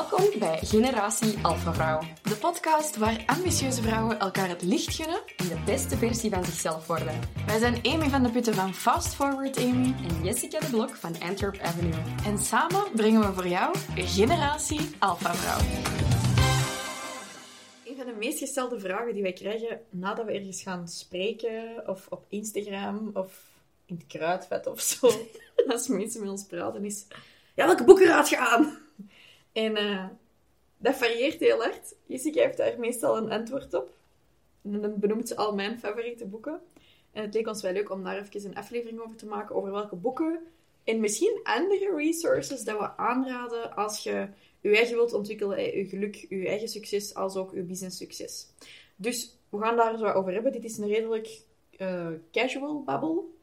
Welkom bij Generatie Alpha Vrouw. De podcast waar ambitieuze vrouwen elkaar het licht gunnen en de beste versie van zichzelf worden. Wij zijn Amy van de Putten van Fast Forward Amy en Jessica de Blok van Antwerp Avenue. En samen brengen we voor jou Generatie Alpha Vrouw. Een van de meest gestelde vragen die wij krijgen nadat we ergens gaan spreken, of op Instagram, of in het kruidvat of zo, als mensen met ons praten, is... Ja, welke boeken raad je aan? En eh, dat varieert heel hard. Jessica heeft daar meestal een antwoord op. En dan benoemt ze al mijn favoriete boeken. En het leek ons wel leuk om daar even een aflevering over te maken, over welke boeken en misschien andere resources dat we aanraden als je je eigen wilt ontwikkelen, je geluk, je eigen succes, als ook je business succes. Dus we gaan daar zo over hebben. Dit is een redelijk uh, casual babbel,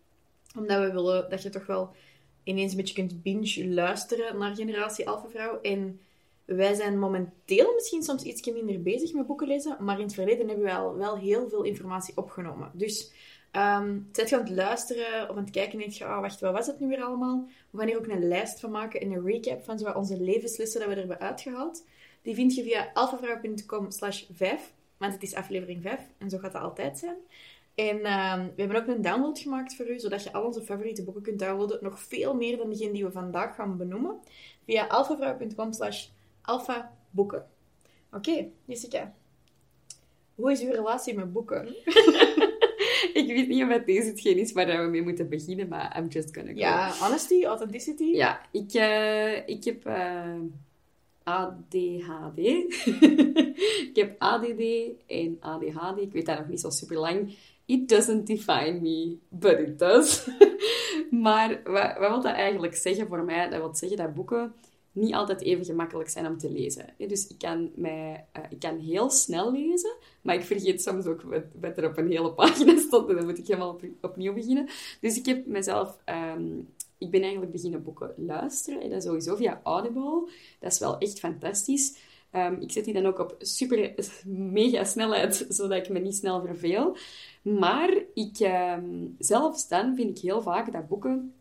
omdat we willen dat je toch wel ineens een beetje kunt binge luisteren naar Generatie Alpha Vrouw. En wij zijn momenteel misschien soms iets minder bezig met boeken lezen, maar in het verleden hebben we al wel heel veel informatie opgenomen. Dus um, zet je aan het luisteren of aan het kijken en denk je, oh, wacht, wat was het nu weer allemaal? We gaan hier ook een lijst van maken en een recap van onze levenslessen dat we er hebben uitgehaald. Die vind je via alfavrouw.com slash 5, want het is aflevering 5 en zo gaat dat altijd zijn. En uh, we hebben ook een download gemaakt voor u, zodat je al onze favoriete boeken kunt downloaden. Nog veel meer dan degene die we vandaag gaan benoemen. Via alfavrouw.com slash alfaboeken. Oké, okay, Jessica. Hoe is uw relatie met boeken? ik weet niet of het deze hetgeen is waar we mee moeten beginnen, maar I'm just gonna go. Ja, honesty, authenticity. Ja, ik, uh, ik heb uh, eh, ADHD. ik heb ADD en ADHD. Ik weet dat nog niet zo super lang. It doesn't define me, but it does. maar wat, wat wil dat eigenlijk zeggen voor mij? Dat wil zeggen dat boeken niet altijd even gemakkelijk zijn om te lezen. Dus ik kan, mij, uh, ik kan heel snel lezen, maar ik vergeet soms ook wat, wat er op een hele pagina stond en dan moet ik helemaal op, opnieuw beginnen. Dus ik heb mezelf... Um, ik ben eigenlijk beginnen boeken luisteren. En dat sowieso via Audible. Dat is wel echt fantastisch. Um, ik zet die dan ook op super mega snelheid, zodat ik me niet snel verveel. Maar ik, um, zelfs dan vind ik heel vaak dat boeken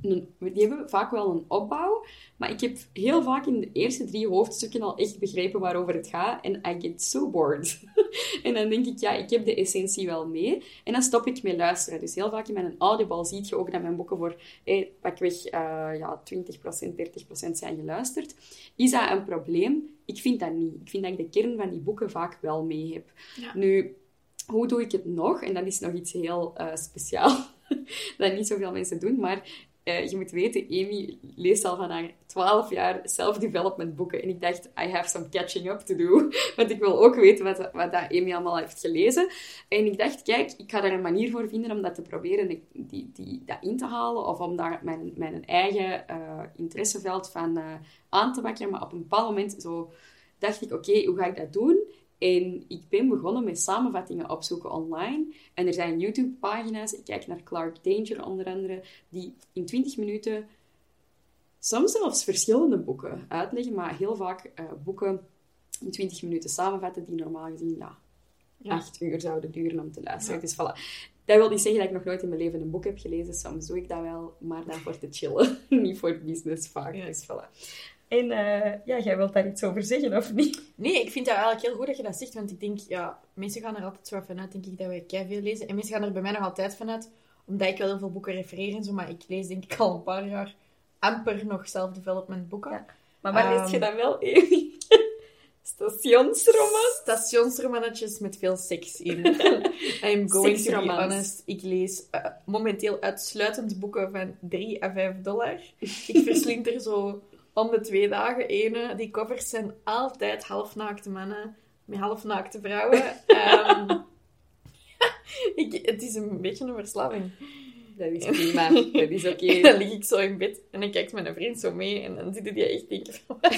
die hebben vaak wel een opbouw, maar ik heb heel vaak in de eerste drie hoofdstukken al echt begrepen waarover het gaat en I get so bored. en dan denk ik, ja, ik heb de essentie wel mee en dan stop ik met luisteren. Dus heel vaak in mijn audible zie je ook dat mijn boeken voor eh, pakweg uh, ja, 20%, 30% zijn geluisterd. Is dat een probleem? Ik vind dat niet. Ik vind dat ik de kern van die boeken vaak wel mee heb. Nu, hoe doe ik het nog? En dat is nog iets heel uh, speciaal. dat niet zoveel mensen doen, maar uh, je moet weten, Amy leest al van haar 12 jaar self-development boeken. En ik dacht, I have some catching up to do. Want ik wil ook weten wat, wat dat Amy allemaal heeft gelezen. En ik dacht, kijk, ik ga daar een manier voor vinden om dat te proberen, die, die, dat in te halen. Of om daar mijn, mijn eigen uh, interesseveld van aan te wakkeren. Maar op een bepaald moment zo dacht ik, oké, hoe ga ik dat doen? En ik ben begonnen met samenvattingen opzoeken online. En er zijn YouTube-pagina's, ik kijk naar Clark Danger onder andere, die in 20 minuten soms zelfs verschillende boeken uitleggen, maar heel vaak uh, boeken in 20 minuten samenvatten die normaal gezien ja, ja. 8 uur zouden duren om te luisteren. Dus voilà. Dat wil niet zeggen dat ik nog nooit in mijn leven een boek heb gelezen. Soms doe ik dat wel, maar dan voor te chillen. niet voor business vaak. Dus voilà. En uh, ja, jij wilt daar iets over zeggen, of niet? Nee, ik vind het eigenlijk heel goed dat je dat zegt, want ik denk, ja, mensen gaan er altijd zo vanuit, denk ik, dat wij veel lezen. En mensen gaan er bij mij nog altijd vanuit, omdat ik wel heel veel boeken refereer en zo, maar ik lees denk ik al een paar jaar amper nog self-development boeken. Ja. Maar waar lees je ehm, dan wel, Amy? Stationsromans? Stationsromannetjes met veel seks in. I'm going to be honest. Ik lees uh, momenteel uitsluitend boeken van 3 à 5 dollar. Ik verslind er zo om de twee dagen ene. Die covers zijn altijd halfnaakte mannen met halfnaakte vrouwen. um, ik, het is een beetje een verslaving. Dat is prima, dat is oké. Okay. dan lig ik zo in bed en dan kijkt mijn vriend zo mee en dan zitten die echt denken van, wat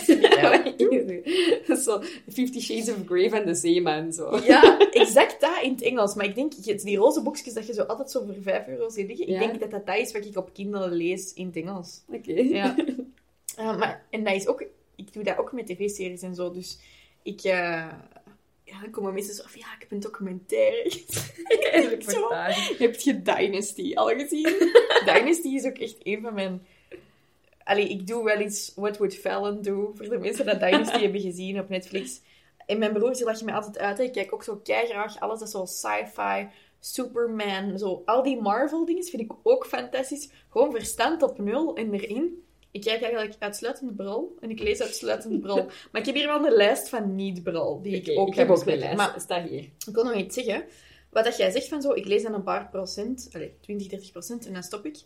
Zo, Fifty Shades of Grey van de zeeman, zo. Ja, exact dat in het Engels. Maar ik denk, die roze boekjes dat je zo altijd zo voor 5 euro ziet liggen, ik denk dat dat dat is wat ik op Kindle lees in het Engels. Oké. Ja. Uh, maar, en dat is ook... Ik doe dat ook met tv-series en zo. Dus ik... Uh, ja, dan komen mensen zo van... Ja, ik heb een documentaire Heb je Dynasty al gezien? Dynasty is ook echt een van mijn... allee, ik doe wel iets What Would Fallon Do, voor de mensen dat Dynasty hebben gezien op Netflix. En mijn broer die lacht me altijd uit. hè. Ik kijk ook zo graag alles dat zo sci-fi, Superman, zo al die Marvel-dingen vind ik ook fantastisch. Gewoon verstand op nul en erin. Ik kijk eigenlijk uitsluitend brol en ik lees uitsluitend brol. maar ik heb hier wel een lijst van niet-brol, die ik ook ik heb ook mijn lijst. Maar staat hier. ik wil nog iets zeggen. Wat dat jij zegt van zo, ik lees dan een paar procent, allez, 20, 30 procent en dan stop ik.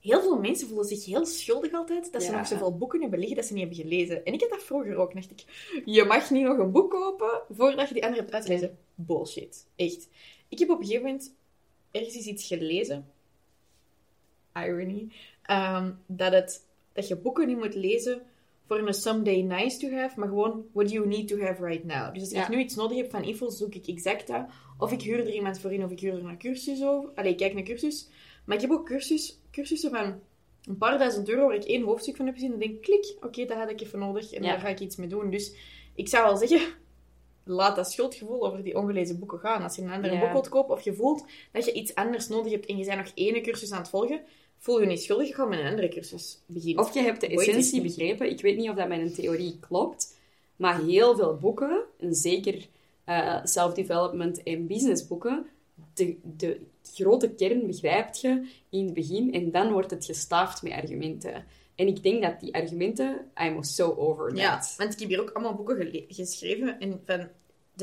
Heel veel mensen voelen zich heel schuldig altijd dat ze Ja. nog zoveel boeken hebben liggen dat ze niet hebben gelezen. En ik had dat vroeger ook. dacht ik, je mag niet nog een boek kopen voordat je die andere hebt uitgelezen. Bullshit. Echt. Ik heb op een gegeven moment ergens iets gelezen. Irony. ehm, dat, het, dat je boeken niet moet lezen voor een someday nice to have, maar gewoon what do you need to have right now. Dus als Ja. ik nu iets nodig heb van info, zoek ik exact dat. Of ik huur er iemand voor in, of ik huur er een cursus over. Allee, ik kijk naar cursus. Maar ik heb ook cursus, cursussen van een paar duizend euro waar ik één hoofdstuk van heb gezien en denk, klik, oké, dat had ik even nodig en Ja. daar ga ik iets mee doen. Dus ik zou wel zeggen, laat dat schuldgevoel over die ongelezen boeken gaan. Als je een ander Ja. boek wilt kopen of je voelt dat je iets anders nodig hebt en je bent nog één cursus aan het volgen, voel je niet schuldig, je gaat met een andere cursus beginnen. Of je hebt de essentie begrepen. Ik weet niet of dat mijn theorie klopt, maar heel veel boeken, en zeker eh, self-development en businessboeken, de, de grote kern begrijpt je in het begin en dan wordt het gestaafd met argumenten. En ik denk dat die argumenten, I'm so over that. Ja, want ik heb hier ook allemaal boeken geschreven en van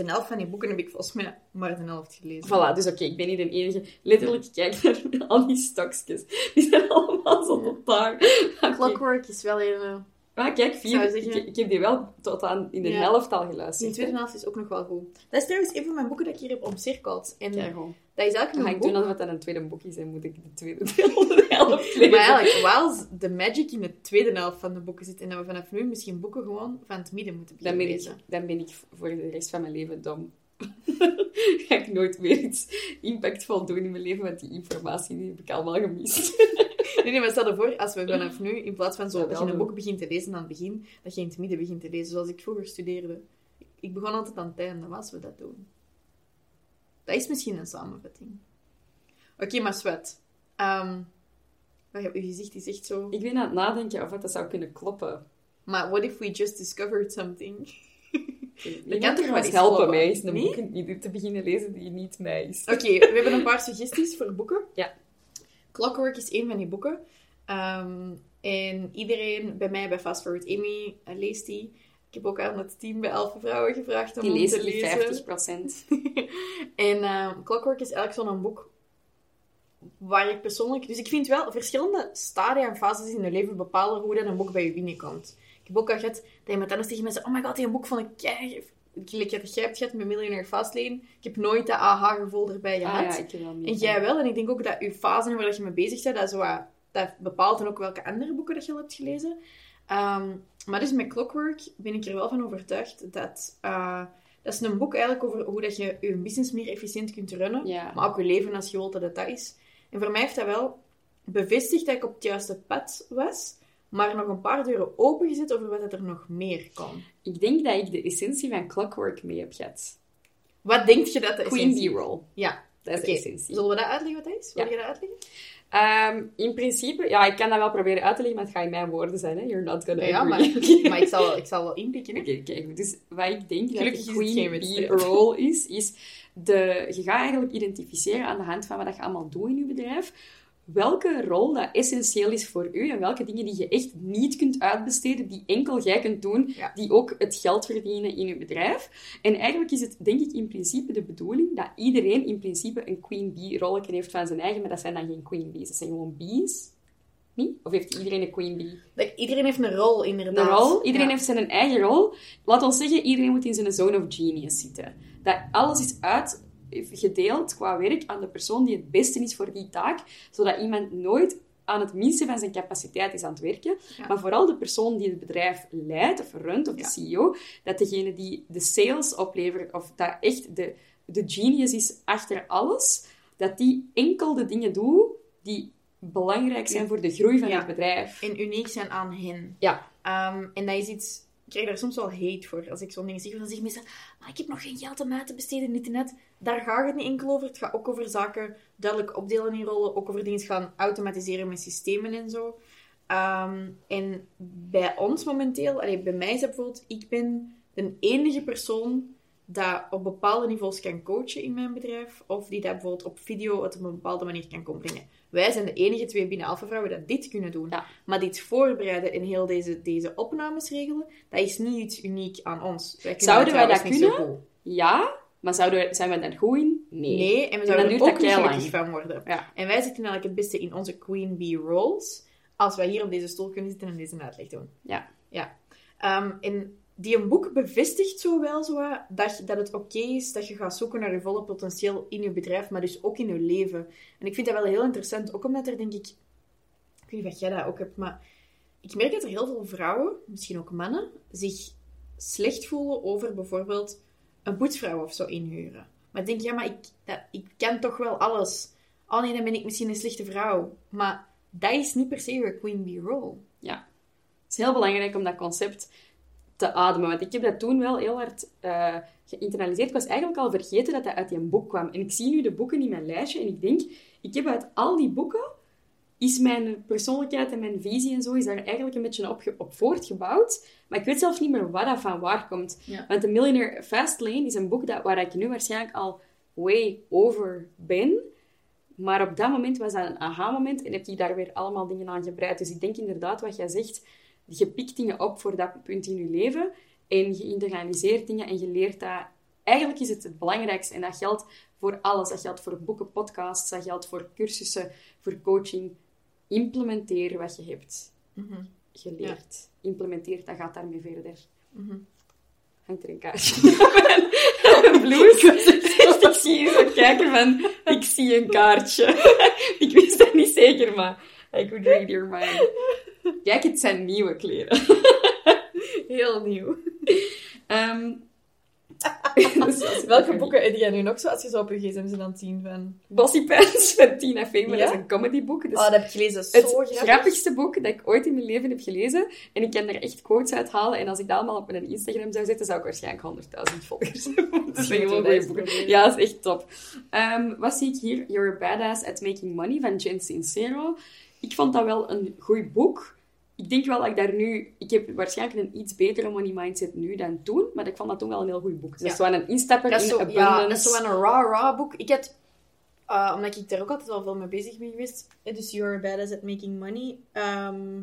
de helft van die boeken heb ik volgens mij maar de helft gelezen. Voilà, dus oké, ik ben niet de enige. Letterlijk, kijk naar al die stokjes. Die zijn allemaal zo totaal... Oké. Clockwork is wel een... Ah, kijk, vier. Ik, ik heb die wel tot aan in de Ja. helft al Die geluisterd. tweede helft is ook nog wel goed. Dat is trouwens een van mijn boeken dat ik hier heb omcirkeld. En gewoon. dat is Dan eigenlijk een ik boek... doen alsof het dan een tweede boek is en moet ik de tweede deel van de helft lezen. Maar eigenlijk, wel de magic in de tweede helft van de boeken zit. En dat we vanaf nu misschien boeken gewoon van het midden moeten dan, beginnen ben ik, lezen. dan ben ik voor de rest van mijn leven dom. ga ik nooit meer iets impactvol doen in mijn leven, want die informatie die heb ik allemaal gemist. Nee, nee, maar stel je voor, als we vanaf nu, in plaats van zo, Ja, dat je een boek begint te lezen aan het begin, dat je in het midden begint te lezen, zoals ik vroeger studeerde. Ik begon altijd aan het einde, als we dat doen. Dat is misschien een samenvatting. Oké, maar zwet. Ehm heb je gezicht is echt zo... ik ben aan het nadenken of dat zou kunnen kloppen. Maar what if we just discovered something? Je kan toch wel eens helpen kloppen, mij eens een boek te beginnen lezen die niet mij is. Oké, we hebben een paar suggesties voor boeken. Ja. Clockwork is één van die boeken. Ehm, en iedereen bij mij, bij Fast Forward Amy, eh, leest die. Ik heb ook aan het team bij Alpha Vrouwen gevraagd om Die lezen te die lezen. 50%. en ehm, Clockwork is eigenlijk zo'n boek waar ik persoonlijk... Dus ik vind wel verschillende stadia en fases in je leven bepalen hoe dat een boek bij je binnenkomt. Ik heb ook al gehad dat iemand anders tegen zei... Oh my god, die boek vond ik kei... Gelijk dat jij hebt gehad met Millionaire Fastlane. Ik heb nooit dat aha-gevoel erbij gehad. Ah ja, ik heb wel. En jij wel. En ik denk ook dat je fase waar dat je mee bezig bent, dat, zo, wat- dat bepaalt dan ook welke andere boeken dat je al hebt gelezen. Ehm, maar dus met Clockwork ben ik er wel van overtuigd dat... eh, dat is een boek eigenlijk over hoe dat je je business meer efficiënt kunt runnen. Ja. Maar ook je leven als je wilt dat het dat is. En voor mij heeft dat wel bevestigd dat ik op het juiste pad was. Maar nog een paar deuren opengezet over wat er nog meer kan. Ik denk dat ik de essentie van Clockwork mee heb gehad. Wat denk je dat de Queen essentie- bee roll. Ja. Dat is de essentie. Zullen we dat uitleggen wat dat is? Wil Ja. je dat uitleggen? Ehm, in principe, ja, ik kan dat wel proberen uit te leggen, maar het gaat in mijn woorden zijn. Hè? You're not gonna Ja, maar, maar ik, zal, ik zal wel inpikken. Oké, kijk. Dus wat ik denk dat de Queen role is, is de, je gaat eigenlijk identificeren aan de hand van wat je allemaal doet in je bedrijf, welke rol dat essentieel is voor u en welke dingen die je echt niet kunt uitbesteden, die enkel jij kunt doen, Ja. die ook het geld verdienen in je bedrijf. En eigenlijk is het, denk ik, in principe de bedoeling dat iedereen in principe een Queen Bee rolletje heeft van zijn eigen, maar dat zijn dan geen Queen Bees, dat zijn gewoon bees. Niet? Of heeft iedereen een Queen Bee? Dat- Iedereen heeft een rol, Een inderdaad. rol. Iedereen Ja. heeft zijn eigen rol. Laat ons zeggen, iedereen moet in zijn zone of genius zitten. Dat alles is uitgedeeld qua werk aan de persoon die het beste is voor die taak, zodat iemand nooit aan het minste van zijn capaciteit is aan het werken. Ja. Maar vooral de persoon die het bedrijf leidt of runt, of de Ja. CEO, dat degene die de sales oplevert, of dat echt de, de genius is achter alles, dat die enkel de dingen doet die belangrijk zijn voor de groei van Ja. het bedrijf. En uniek zijn aan hen. Ja. Ehm, en dat is iets... Ik krijg daar soms wel hate voor. Als ik zo'n dingen zeg, dan zeggen mensen... Maar ik heb nog geen geld om uit te besteden, niet en net. Daar gaat het niet enkel over. Het gaat ook over zaken duidelijk opdelen in rollen. Ook over dingen gaan automatiseren met systemen en zo. Ehm, en bij ons momenteel, allee, bij mij is bijvoorbeeld, ik ben de enige persoon dat op bepaalde niveaus kan coachen in mijn bedrijf, of die dat bijvoorbeeld op video op een bepaalde manier kan komen Wij zijn de enige twee binnen Alpha Vrouwen dat dit kunnen doen. Ja. Maar dit voorbereiden en heel deze, deze opnames regelen, dat is niet iets uniek aan ons. Wij Zouden wij dat zo kunnen? Ja, maar zouden zijn we daar goed in? Nee. Nee, en we zouden er ook niet gelukkig van worden. Ja. En wij zitten eigenlijk het beste in onze queen bee roles, als wij hier op deze stoel kunnen zitten en deze uitleg doen. Ja. Ja. Ehm, en die een boek bevestigt zo wel zo dat, dat het oké is dat je gaat zoeken naar je volle potentieel in je bedrijf, maar dus ook in je leven. En ik vind dat wel heel interessant, ook omdat er denk ik... Ik weet niet of jij dat ook hebt, maar ik merk dat er heel veel vrouwen, misschien ook mannen, zich slecht voelen over bijvoorbeeld een poetsvrouw of zo inhuren. Maar ik denk, ja, maar ik, ik kan toch wel alles. Oh nee, dan ben ik misschien een slechte vrouw. Maar dat is niet per se je queen bee role. Het is heel belangrijk om dat concept te ademen. Want ik heb dat toen wel heel hard eh, geïnternaliseerd. Ik was eigenlijk al vergeten dat dat uit die boek kwam. En ik zie nu de boeken in mijn lijstje en ik denk, ik heb uit al die boeken, is mijn persoonlijkheid en mijn visie en zo, is daar eigenlijk een beetje op, ge- op voortgebouwd. Maar ik weet zelf niet meer wat dat van waar komt. Ja. Want The Millionaire Fast Lane is een boek dat, waar ik nu waarschijnlijk al way over ben. Maar op dat moment was dat een aha-moment en heb ik daar weer allemaal dingen aan gebreid. Dus ik denk inderdaad wat jij zegt, je pikt dingen op voor dat punt in je leven en je internaliseert dingen en je leert dat. Eigenlijk is het het belangrijkste en dat geldt voor alles. Dat geldt voor boeken, podcasts, dat geldt voor cursussen, voor coaching. Implementeer wat je hebt geleerd. Implementeer, dat gaat daarmee verder. Hangt er een kaartje een blouse. ik zie je kijken van, ik zie een kaartje. ik wist dat niet zeker, maar I could read your mind. Kijk, het zijn nieuwe kleren. Heel nieuw. Ehm, Welke boeken heb jij nu nog zo als je zo op je gsm zit aan het zien van... Bossy Pants van Tina Fey, maar Ja? dat is een comedyboek. Dus Oh, dat heb ik gelezen. Zo het grappig. grappigste boek dat ik ooit in mijn leven heb gelezen. En ik kan er echt quotes uit halen. En als ik dat allemaal op mijn Instagram zou zetten, zou ik waarschijnlijk 100.000 volgers hebben. Dat zijn gewoon goede boeken. Ja, dat is echt top. Ehm, wat zie ik hier? You're a Badass at Making Money van Jen Sincero. Ik vond dat wel een goed boek. Ik denk wel dat ik daar nu... Ik heb waarschijnlijk een iets betere money mindset nu dan toen. Maar ik vond dat toen wel een heel goed boek. Dus dat is wel een instapper Dat is in zo, abundance. ja, dat is zo een raw, raw boek. Ik had, uh, omdat ik daar ook altijd wel veel mee bezig ben geweest, eh, dus You're Badass at Making Money. Ehm,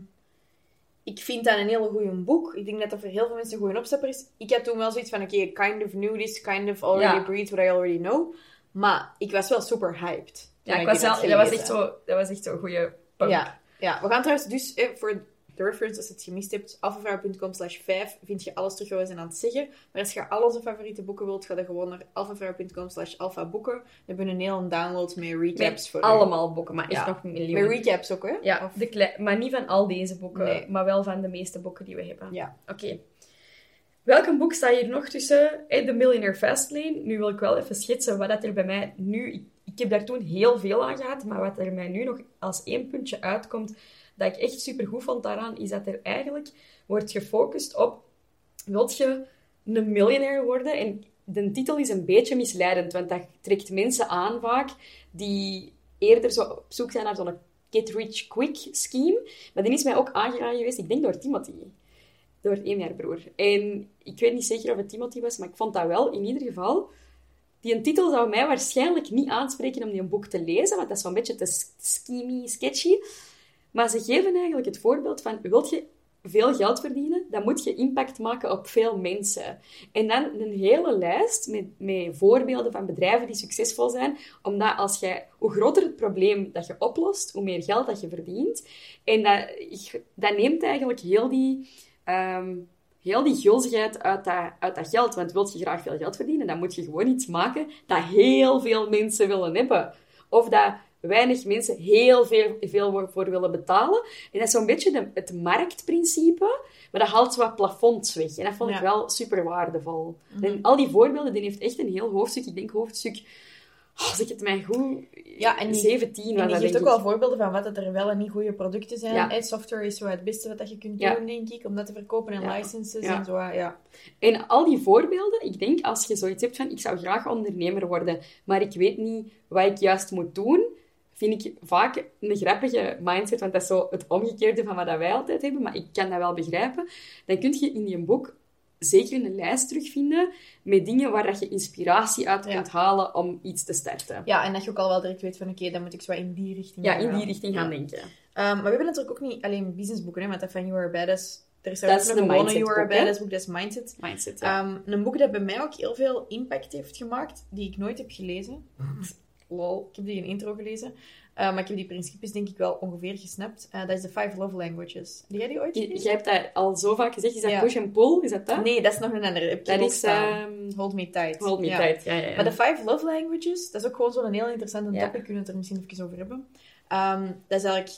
ik vind dat een hele goede boek. Ik denk dat dat voor heel veel mensen een goede opstapper is. Ik had toen wel zoiets van, oké, kind of knew this, kind of already Ja. breathed what I already know. Maar ik was wel super hyped. Ja, ik was wel, dat was echt zo, dat was echt zo'n goede punk. Ja, ja, we gaan trouwens dus, eh, voor de reference, als je het gemist hebt, alphavrouw.com slash 5 vind je alles terug wat we zijn aan het zeggen. Maar als je al onze favoriete boeken wilt, ga dan gewoon naar alphavrouw.com slash alphaboeken. Dan hebben we een hele download met recaps Met voor u. allemaal boeken, maar echt Ja. nog miljoenen. Met recaps ook, hè? Ja, Of- de maar niet van al deze boeken, Nee. maar wel van de meeste boeken die we hebben. Ja. Oké. Welk boek staat hier nog tussen? The Millionaire Fastlane. Nu wil ik wel even schetsen wat dat er bij mij nu... Ik, heb daar toen heel veel aan gehad, maar wat er mij nu nog als één puntje uitkomt, dat ik echt super goed vond daaraan, is dat er eigenlijk wordt gefocust op... Wilt je een miljonair worden? En de titel is een beetje misleidend, want dat trekt mensen aan vaak die eerder zo op zoek zijn naar zo'n get rich quick scheme. Maar die is mij ook aangeraden geweest, ik denk door Timothy. Door één jaar broer. En ik weet niet zeker of het Timothy was, maar ik vond dat wel in ieder geval. Die een titel zou mij waarschijnlijk niet aanspreken om die een boek te lezen, want dat is zo'n beetje te s- schemy, sketchy. Maar ze geven eigenlijk het voorbeeld van, wilt je veel geld verdienen, dan moet je impact maken op veel mensen. En dan een hele lijst met, met voorbeelden van bedrijven die succesvol zijn, omdat als jij, hoe groter het probleem dat je oplost, hoe meer geld dat je verdient. En dat, dat neemt eigenlijk heel die, ehm, heel die gulzigheid uit dat, uit dat geld. Want wil je graag veel geld verdienen, dan moet je gewoon iets maken dat heel veel mensen willen hebben. Of dat weinig mensen heel veel, veel voor willen betalen. En dat is zo'n beetje de, het marktprincipe, maar dat haalt zo wat plafonds weg. En dat vond ik wel super waardevol. En al die voorbeelden, die heeft echt een heel hoofdstuk. Ik denk hoofdstuk, als ik het mij goed... Ja, en die- 17 En was die dat, geeft ook wel voorbeelden van wat dat er wel en niet goede producten zijn. Ja. Software is zo het beste wat dat je kunt doen, denk ik, om dat te verkopen en licenses en zo. Ja. En al die voorbeelden, ik denk als je zoiets hebt van ik zou graag ondernemer worden, maar ik weet niet wat ik juist moet doen, vind ik vaak een grappige mindset, want dat is zo het omgekeerde van wat dat wij altijd hebben, maar ik kan dat wel begrijpen. Dan kun je in je boek zeker een lijst terugvinden met dingen waar dat je inspiratie uit Ja. kunt halen om iets te starten. Ja, en dat je ook al wel direct weet van, oké, dan moet ik zo in die richting Ja, gaan in die richting gaan Ja. denken. Ehm, maar we hebben natuurlijk ook niet alleen businessboeken, hè, want dat van You Are a Badass... Er is Dat ook is een gewone mindset You Are a boek, hè? Badass boek, dat is Mindset. Mindset, ja. Ehm, een boek dat bij mij ook heel veel impact heeft gemaakt, die ik nooit heb gelezen. Lol, ik heb die in intro gelezen. Eh, maar ik heb die principes denk ik wel ongeveer gesnapt. Eh, dat is de Five Love Languages. Heb jij die ooit Je- gelezen? Jij hebt dat al zo vaak gezegd. Is dat Ja. push and pull? Is dat dat? Nee, dat is nog een andere. Dat is ehm, Hold Me Tight. Hold Me Ja. Tight. Ja, ja, ja. Maar de Five Love Languages, dat is ook gewoon zo'n heel interessante topic. Kunnen we het er misschien even over hebben. Ehm, dat is eigenlijk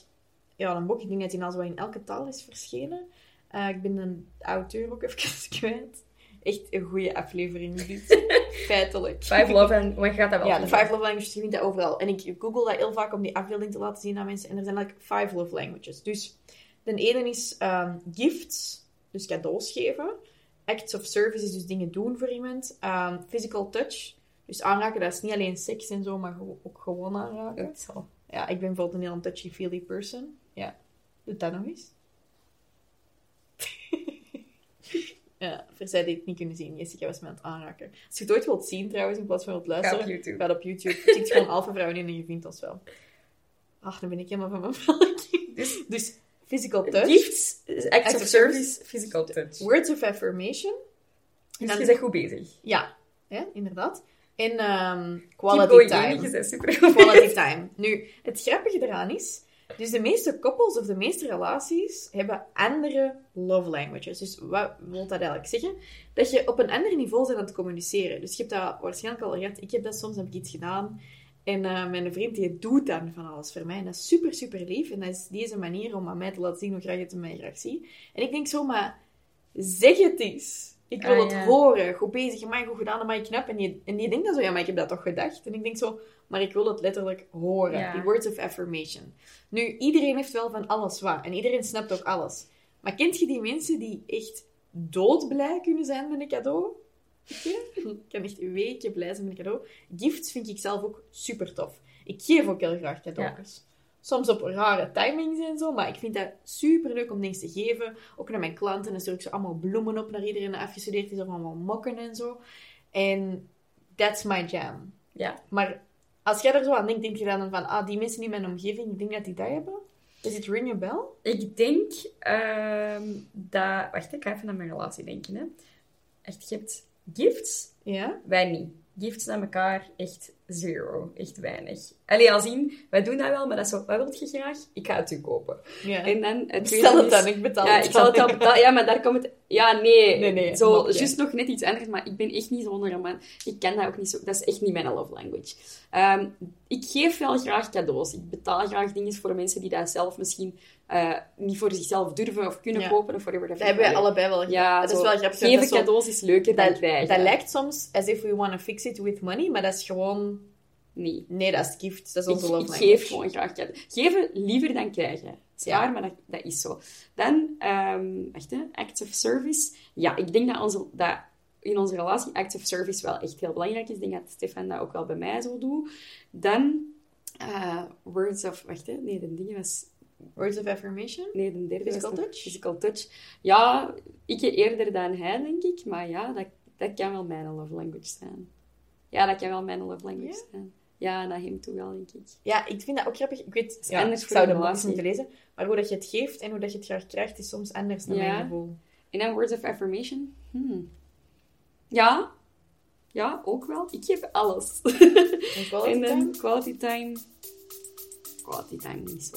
ja, een boek. Ik denk dat hij al zo in elke taal is verschenen. Eh, ik ben een auteur ook even kwijt. Echt een goede aflevering, dit. Feitelijk. Five Love je gaat dat wel Ja, de. Five Love Languages, je vindt dat overal. En ik google dat heel vaak om die afbeelding te laten zien aan mensen. En er zijn eigenlijk Five Love Languages. Dus de ene is ehm, gifts, dus cadeaus geven. Acts of service is dus dingen doen voor iemand. Ehm, physical touch, dus aanraken, dat is niet alleen seks en zo, maar ook gewoon aanraken. Ja, ik ben bijvoorbeeld een heel touchy-feely person. Ja, doe dat nog eens. Ja, voor zij die het niet kunnen zien, Jessica was me aan het aanraken. Als je het ooit wilt zien trouwens, in plaats van wilt Ga luisteren, op YouTube. Ga op YouTube. Tik gewoon Alpha Vrouwen in en je vindt ons wel. Ach, dan ben ik helemaal van mijn velk. Dus, dus physical touch. Gifts, acts of of service, physical touch. Words of affirmation. Dus je bent goed bezig. Ja, inderdaad. En ehm, quality time. Super Quality time. Nu, het grappige eraan is... Dus de meeste koppels of de meeste relaties hebben andere love languages. Dus wat wil dat eigenlijk zeggen? Dat je op een ander niveau bent aan het communiceren. Dus je hebt dat waarschijnlijk al gehad. Ik heb dat soms, heb ik iets gedaan. En eh, mijn vriend die doet dan van alles voor mij. En dat is super, super lief. En dat is deze manier om aan mij te laten zien hoe graag het mij graag zie. En ik denk zo, maar zeg het eens. Ik wil Ah, het ja. horen. Goed bezig, amai, goed gedaan, amai, knap. En die, en die denkt dan zo, ja, maar ik heb dat toch gedacht? En ik denk zo, maar ik wil het letterlijk horen. Ja. Die words of affirmation. Nu, iedereen heeft wel van alles wat. En iedereen snapt ook alles. Maar kent je die mensen die echt doodblij kunnen zijn met een cadeau? Ik kan echt weken blij zijn met een cadeau. Gifts vind ik zelf ook super tof. Ik geef ook heel graag cadeautjes. Soms op rare timings en zo, maar ik vind dat super leuk om dingen te geven. Ook naar mijn klanten. Dan stuur ik zo allemaal bloemen op naar iedereen die afgestudeerd is, of allemaal mokken en zo. En that's my jam. Ja. Maar als jij er zo aan denkt, denk je dan van, ah, die mensen in mijn omgeving, ik denk dat die dat hebben? Is het ring a bell? Ik denk ehm, dat... Wacht, ik ga even naar mijn relatie denken. Hè. Echt, je hebt gifts, Ja? wij niet. Gifts naar elkaar, echt zero. Echt weinig. Allee, als in, wij doen dat wel, maar dat is zo... Wat wilt je graag? Ik ga het u kopen. Ja. En dan... Het Stel het dan, ik betaal Ja, het ik zal het dan. betalen. Ja, maar daar komt het... Ja, nee. Nee, nee, Zo, juist nog net iets anders, maar ik ben echt niet zo'n roman. Ik ken dat ook niet zo. Dat is echt niet mijn love language. Ehm, ik geef wel graag cadeaus. Ik betaal graag dingen voor mensen die dat zelf misschien eh, niet voor zichzelf durven of kunnen Ja. kopen of whatever. Dat hebben wij allebei wel. Ja, dat is wel grappig. dat Geven dat cadeaus is leuker dan Dat, krijgen. dat lijkt soms as if we want to fix it with money, maar dat is gewoon... Nee. Nee, dat is gift. Dat is onze love language. geef gewoon graag cadeaus. Geven liever dan krijgen. Ja. maar dat, dat is zo. Dan, ehm wacht, hè, acts of service. Ja, ik denk dat, onze, dat in onze relatie acts of service wel echt heel belangrijk is. Ik denk dat Stefan dat ook wel bij mij zo doet. Dan, eh, words of... Wacht, hè. Nee, de dingen was... Words of affirmation? Nee, de derde Physical was touch? Physical touch. Ja, ik eerder dan hij, denk ik. Maar ja, dat, dat kan wel mijn love language zijn. Ja, dat kan wel mijn love language zijn. Ja, naar hem toe wel, denk ik. Ja, ik vind dat ook grappig. Ik weet, ja, anders ik voor zou de moeten lezen, maar hoe dat je het geeft en hoe dat je het graag krijgt, is soms anders naar Ja. mijn gevoel. En dan words of affirmation. Hmm. Ja. Ja, ook wel. Ik geef alles. En quality en dan time? quality time. Quality time niet zo.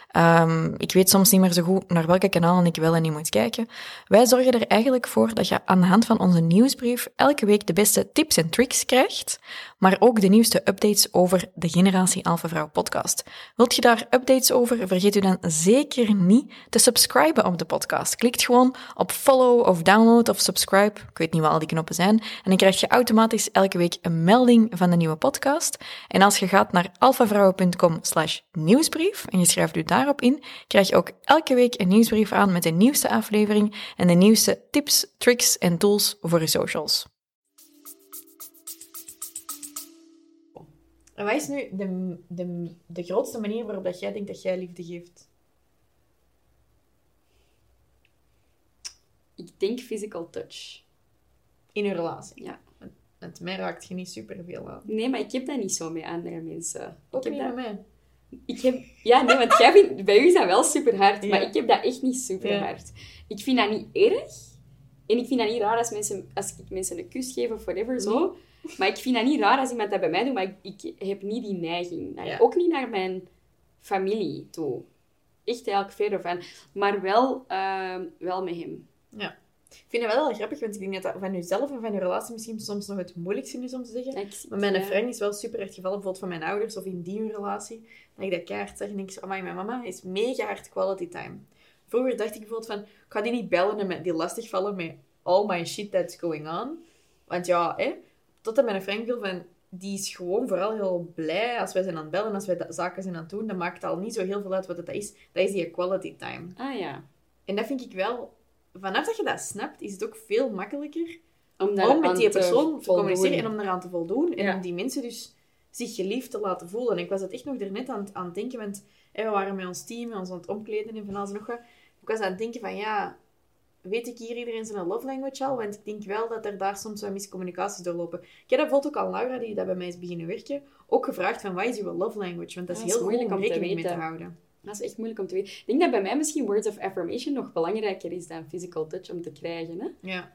Ehm, ik weet soms niet meer zo goed naar welke kanalen ik wel en niet moet kijken. Wij zorgen er eigenlijk voor dat je aan de hand van onze nieuwsbrief elke week de beste tips en tricks krijgt. Maar ook de nieuwste updates over de Generatie Alpha Vrouw podcast. Wilt je daar updates over? Vergeet u dan zeker niet te subscriben op de podcast. Klikt gewoon op follow of download of subscribe. Ik weet niet wat al die knoppen zijn. En dan krijg je automatisch elke week een melding van de nieuwe podcast. En als je gaat naar alphavrouwen.com slash nieuwsbrief en je schrijft u daarop in, krijg je ook elke week een nieuwsbrief aan met de nieuwste aflevering en de nieuwste tips, tricks en tools voor je socials. En wat is nu de, de, de grootste manier waarop dat jij denkt dat jij liefde geeft? Ik denk physical touch. In een relatie? Ja. Want mij raakt je niet superveel aan. Nee, maar ik heb dat niet zo met andere mensen. Ook ik niet heb met dat... mij. Ik heb... Ja, nee, want jij vindt... bij u is dat wel super hard, Ja. maar ik heb dat echt niet super hard. Ik vind dat niet erg. En ik vind dat niet raar als, mensen, als ik mensen een kus geef of whatever, zo. Maar ik vind dat niet raar als iemand dat bij mij doet, maar ik, ik heb niet die neiging. Ja. Ook niet naar mijn familie toe. Echt eigenlijk verder van. Maar wel, ehm, wel met hem. Ja. Ik vind het wel heel grappig, want ik denk dat dat van jezelf en van je relatie misschien soms nog het moeilijkste is om te zeggen. Maar mijn ja. vriend is wel super erg gevallen, bijvoorbeeld van mijn ouders of in die relatie. Dat ik dat keihard zeg en denk, ik, amai, mijn mama is mega hard quality time. Vroeger dacht ik bijvoorbeeld van, ik ga die niet bellen en met die lastigvallen met all my shit that's going on. Want ja, hè, tot mijn vriend viel van, die is gewoon vooral heel blij als wij zijn aan het bellen, als wij zaken zijn aan het doen. Dat maakt al niet zo heel veel uit wat het is. Dat is die quality time. Ah ja. En dat vind ik wel, vanaf dat je dat snapt, is het ook veel makkelijker Om, om met die te persoon te voldoen. communiceren en om eraan te voldoen. En Ja. om die mensen dus zich geliefd te laten voelen. En ik was het echt nog daarnet aan, aan het denken, want we waren met ons team, ons aan het omkleden en van alles en nog wat. Ik was aan het denken van, ja, weet ik hier iedereen zijn love language al? Want ik denk wel dat er daar soms wat miscommunicaties doorlopen. Ik heb dat bijvoorbeeld ook aan Laura, die dat bij mij is beginnen werken, ook gevraagd van, wat is uw love language? Want dat is Ja, dat heel is moeilijk om rekening mee te houden. Dat is echt moeilijk om te weten. Ik denk dat bij mij misschien words of affirmation nog belangrijker is dan physical touch om te krijgen. Hè? Ja.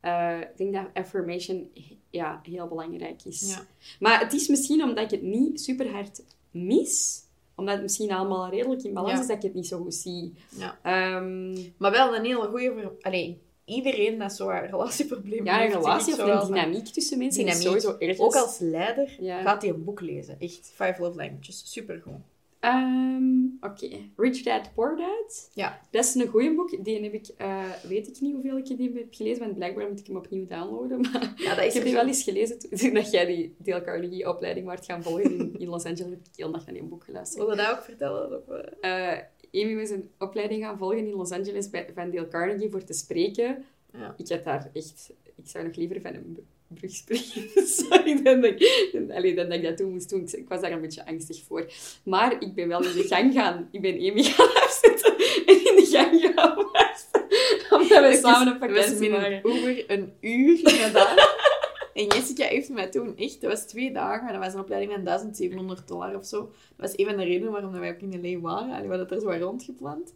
Eh, ik denk dat affirmation ja, heel belangrijk is. Ja. Maar het is misschien omdat ik het niet super hard mis, omdat het misschien allemaal redelijk in balans Ja. is, dat ik het niet zo goed zie. ja. Ehm, Maar wel een hele goede... Allee, iedereen dat zo'n relatieprobleem ja, een heeft, relatie zeg of ik zo een wel dynamiek tussen mensen is sowieso ergens... Ook als leider Ja. gaat hij een boek lezen. Echt, Five Love Languages. Supergoed. Ehm, Oké, Rich Dad, Poor Dad. Ja. Dat is een goeie boek. Die heb ik, eh, weet ik niet hoeveel ik die heb gelezen, want blijkbaar moet ik hem opnieuw downloaden. Maar Ja, dat ik heb die wel eens gelezen toen dat jij die Dale Carnegie-opleiding werd gaan volgen in, in Los Angeles. Heb ik heel dag naar die boek geluisterd. Wil je dat ook vertellen? Of? Eh Amy was een opleiding gaan volgen in Los Angeles bij, van Dale Carnegie voor te spreken. Ja. Ik had daar echt... Ik zou nog liever van een brug springen. Sorry, dan dat, ik, allee, dan dat ik dat toen moest doen. Ik, ik was daar een beetje angstig voor. Maar ik ben wel in de gang gaan... Ik ben Amy gaan afzetten en in de gang gaan wachten. Omdat we samen was vakantie waren. een Uber een uur gedaan. en Jessica heeft mij toen echt... Dat was twee dagen. En dat was een opleiding van 1700 dollar of zo. Dat was een van de redenen waarom wij ook in L.A. waren. Allee, we hadden het er zo rondgepland.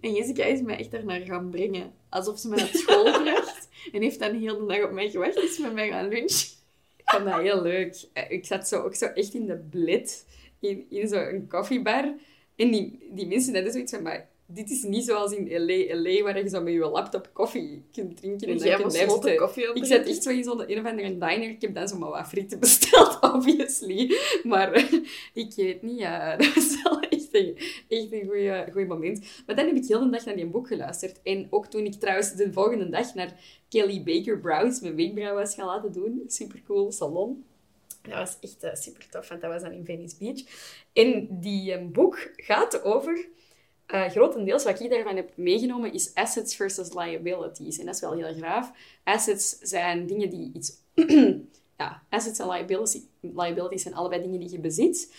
En Jessica is mij echt daarnaar gaan brengen. Alsof ze me naar school bracht. En heeft dan heel de dag op mij gewacht. Is met mij gaan lunchen. Ik vond dat heel leuk. Eh, Ik zat zo, ook zo echt in de blid, in, in zo'n koffiebar. En die, die mensen hadden zoiets van, maar dit is niet zoals in L.A., LA waar je zo met je laptop koffie kunt drinken en En dan jij kunt koffie Ik zat echt zo in zo'n een of andere diner. Ik heb dan zo maar wat frieten besteld, obviously. Maar eh, ik weet niet, ja, dat was wel echt een, echt een goeie moment. Maar dan heb ik heel de dag naar die boek geluisterd. En ook toen ik trouwens de volgende dag naar Kelly Baker Brows mijn wenkbrauw was gaan laten doen. Supercool salon. Dat was echt super tof, want dat was dan in Venice Beach. En die eh, boek gaat over... eh, grotendeels wat ik daarvan heb meegenomen is assets versus liabilities. En dat is wel heel graaf. Assets zijn dingen die iets... ja, assets en liabilities, liabilities zijn allebei dingen die je bezit,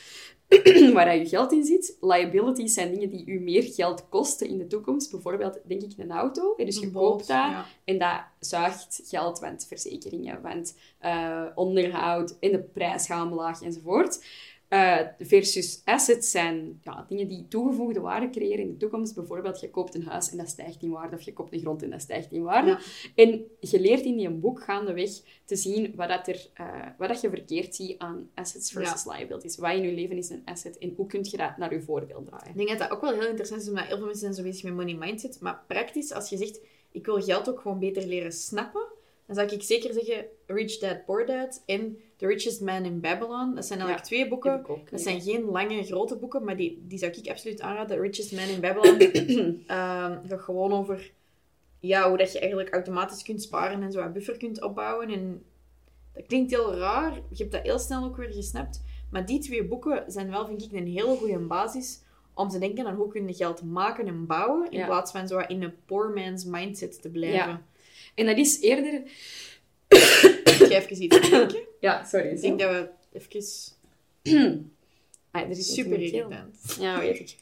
waar je geld in zit. Liabilities zijn dingen die u meer geld kosten in de toekomst. Bijvoorbeeld, denk ik, een auto. Dus je koopt dat ja. en dat zuigt geld, want verzekeringen, want eh, onderhoud en de prijs gaan omlaag enzovoort. Eh, versus assets zijn ja, dingen die toegevoegde waarde creëren in de toekomst. Bijvoorbeeld, je koopt een huis en dat stijgt in waarde, of je koopt een grond en dat stijgt in waarde. Ja. En je leert in die boek gaandeweg te zien wat, dat er, eh, wat dat je verkeerd ziet aan assets versus liabilities. Wat in je leven is een asset en hoe kun je dat naar je voordeel draaien. Ik denk dat dat ook wel heel interessant is, omdat heel veel mensen zijn zo bezig met money mindset. Maar praktisch, als je zegt, ik wil geld ook gewoon beter leren snappen, dan zou ik zeker zeggen Rich Dad, Poor Dad en The Richest Man in Babylon. Dat zijn eigenlijk twee boeken. Ook. Dat zijn geen lange, grote boeken, maar die, die zou ik absoluut aanraden. The Richest Man in Babylon ehm gaat gewoon over ja, hoe dat je eigenlijk automatisch kunt sparen en zo een buffer kunt opbouwen. En dat klinkt heel raar. Je hebt dat heel snel ook weer gesnapt. Maar die twee boeken zijn wel, vind ik, een hele goede basis om te denken aan hoe kun je geld maken en bouwen, in Ja. plaats van zo in een poor man's mindset te blijven. Ja. En dat is eerder... Ik ga even iets drinken. Ja, sorry. Ik denk dat we even Ah, er is super irritant. Ja, weet ik.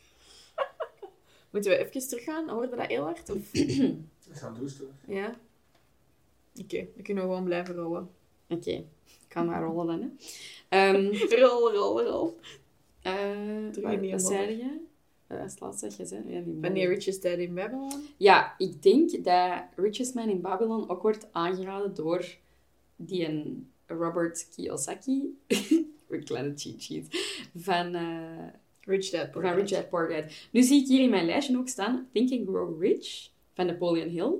Moeten we even teruggaan? Hoorde dat heel hard? Of... Ik ga doen, toch? Ja? Oké, dan kunnen we gewoon blijven rollen. Oké, ik kan maar rollen dan. Hè. Ehm Rol, rol, rol. eh, Terug wat, zei je? Eh, het laatste zeg je? Ja, die modder. Richest Dad in Babylon. Ja, ik denk dat Richest Man in Babylon ook wordt aangeraden door die een Robert Kiyosaki. een kleine cheat sheet. Van, eh Rich Dad, Poor van. Rich Dad Poor Dad. Nu zie ik hier in mijn lijstje ook staan Think and Grow Rich van Napoleon Hill.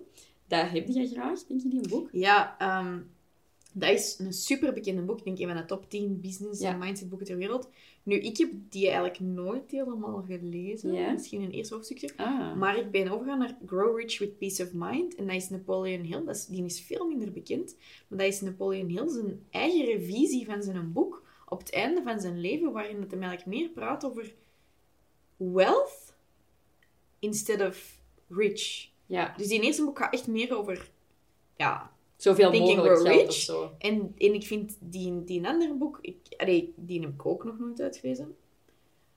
Dat heb jij graag, denk je, die een boek? Ja, ehm, dat is een super bekende boek. Ik denk een van de top 10 business Ja. en mindset boeken ter wereld. Nu, ik heb die eigenlijk nooit helemaal gelezen. Ja? Misschien een eerste hoofdstukje. Ah. Maar ik ben overgegaan naar Grow Rich with Peace of Mind. En dat is Napoleon Hill. Dat is, die is veel minder bekend. Maar dat is Napoleon Hill zijn eigen revisie van zijn boek. Op het einde van zijn leven. Waarin het hem eigenlijk meer praat over wealth. Instead of rich. Ja, Dus die eerste boek gaat echt meer over... Ja, zoveel mogelijk Grow geld Rich. of zo. en, en ik vind die, die andere boek... Ik, allee, die heb ik ook nog nooit uitgelezen.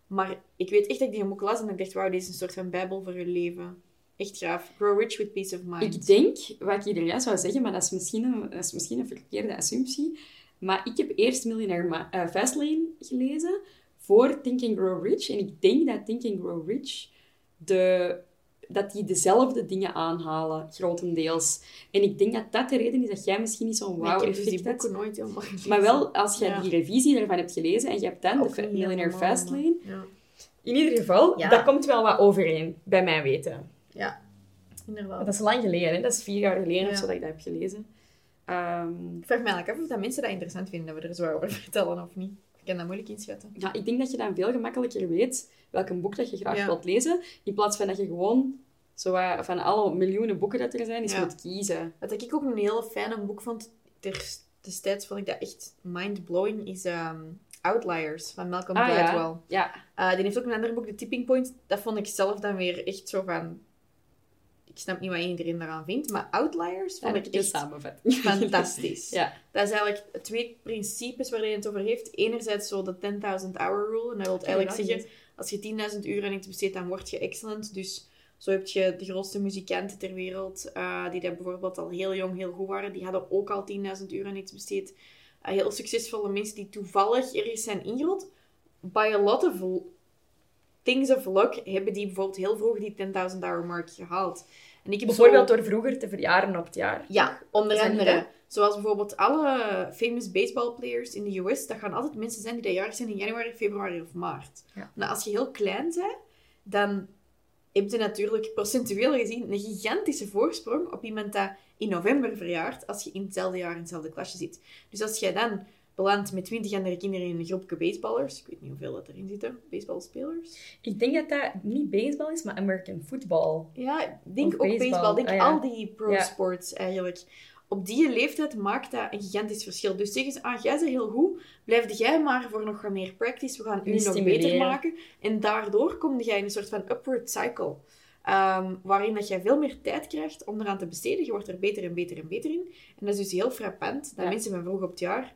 Maar ik weet echt dat ik die boek las en ik dacht, wauw, dit is een soort van bijbel voor je leven. Echt gaaf. Grow rich with peace of mind. Ik denk, wat ik iedereen zou zeggen, maar dat is misschien een, dat is misschien een verkeerde assumptie. Maar ik heb eerst Millionaire Ma- eh, Fastlane gelezen voor Think and Grow Rich. En ik denk dat Think and Grow Rich de, dat die dezelfde dingen aanhalen, grotendeels. En ik denk dat dat de reden is dat jij misschien niet zo'n ik heb dus hebt. boeken nooit helemaal gelezen. Maar wel, als jij Ja. die revisie daarvan hebt gelezen en je hebt dan Ook de Millionaire Fastlane, Ja. in ieder geval, Ja. dat komt wel wat overeen, bij mijn weten. ja, inderdaad. Dat is lang geleden, hè? dat is vier jaar geleden Ja. of zo dat ik dat heb gelezen. Ehm, Ik vraag me eigenlijk af of dat mensen dat interessant vinden, dat we er zo over vertellen of niet. Ik kan dat moeilijk inschatten. ja, ik denk dat je dan veel gemakkelijker weet welk boek dat je graag Ja. wilt lezen, in plaats van dat je gewoon zo van alle miljoenen boeken dat er zijn, Ja. moet kiezen. Wat ik ook een hele fijne boek vond, ter, destijds vond ik dat echt mind-blowing, is ehm, Outliers van Malcolm Ah Gladwell. ja, ja. Eh, die heeft ook een ander boek, The Tipping Point. Dat vond ik zelf dan weer echt zo van... Ik snap niet wat iedereen daaraan vindt, maar Outliers Daar vond ik echt fantastisch. Ja. Dat is eigenlijk twee principes waar hij het over heeft. Enerzijds zo de 10.000 hour rule. En dat wil eigenlijk zeggen, als je 10.000 uur aan iets besteedt, dan word je excellent. Dus zo heb je de grootste muzikanten ter wereld, eh, die dat bijvoorbeeld al heel jong heel goed waren. Die hadden ook al 10.000 uur aan iets besteed. Eh, heel succesvolle mensen die toevallig ergens zijn ingerold. By a lot of things of luck hebben die bijvoorbeeld heel vroeg die 10.000 hour mark gehaald. En ik heb Bijvoorbeeld zo... door vroeger te verjaren op het jaar. Ja, onder andere. niet? Zoals bijvoorbeeld alle famous baseball players in de US, dat gaan altijd mensen zijn die dat jarig zijn in januari, februari of maart. Ja. Nou, als je heel klein bent, dan heb je natuurlijk procentueel gezien een gigantische voorsprong op iemand dat in november verjaart, als je in hetzelfde jaar in hetzelfde klasje zit. Dus als jij dan belandt met twintig andere kinderen in een groepje baseballers, ik weet niet hoeveel dat erin zitten, baseballspelers. Ik denk dat dat niet baseball is, maar American football. Ja, ik denk Of ook baseball. baseball. Denk Ah, ja. al die pro Ja. sports eigenlijk. Op die leeftijd maakt dat een gigantisch verschil. Dus zeggen ze, ah, jij bent heel goed, blijf jij maar voor nog wat meer practice. We gaan u nog beter maken. En daardoor kom jij in een soort van upward cycle. Ehm, waarin dat jij veel meer tijd krijgt om eraan te besteden. Je wordt er beter en beter en beter in. En dat is dus heel frappant dat Ja. mensen van vroeg op het jaar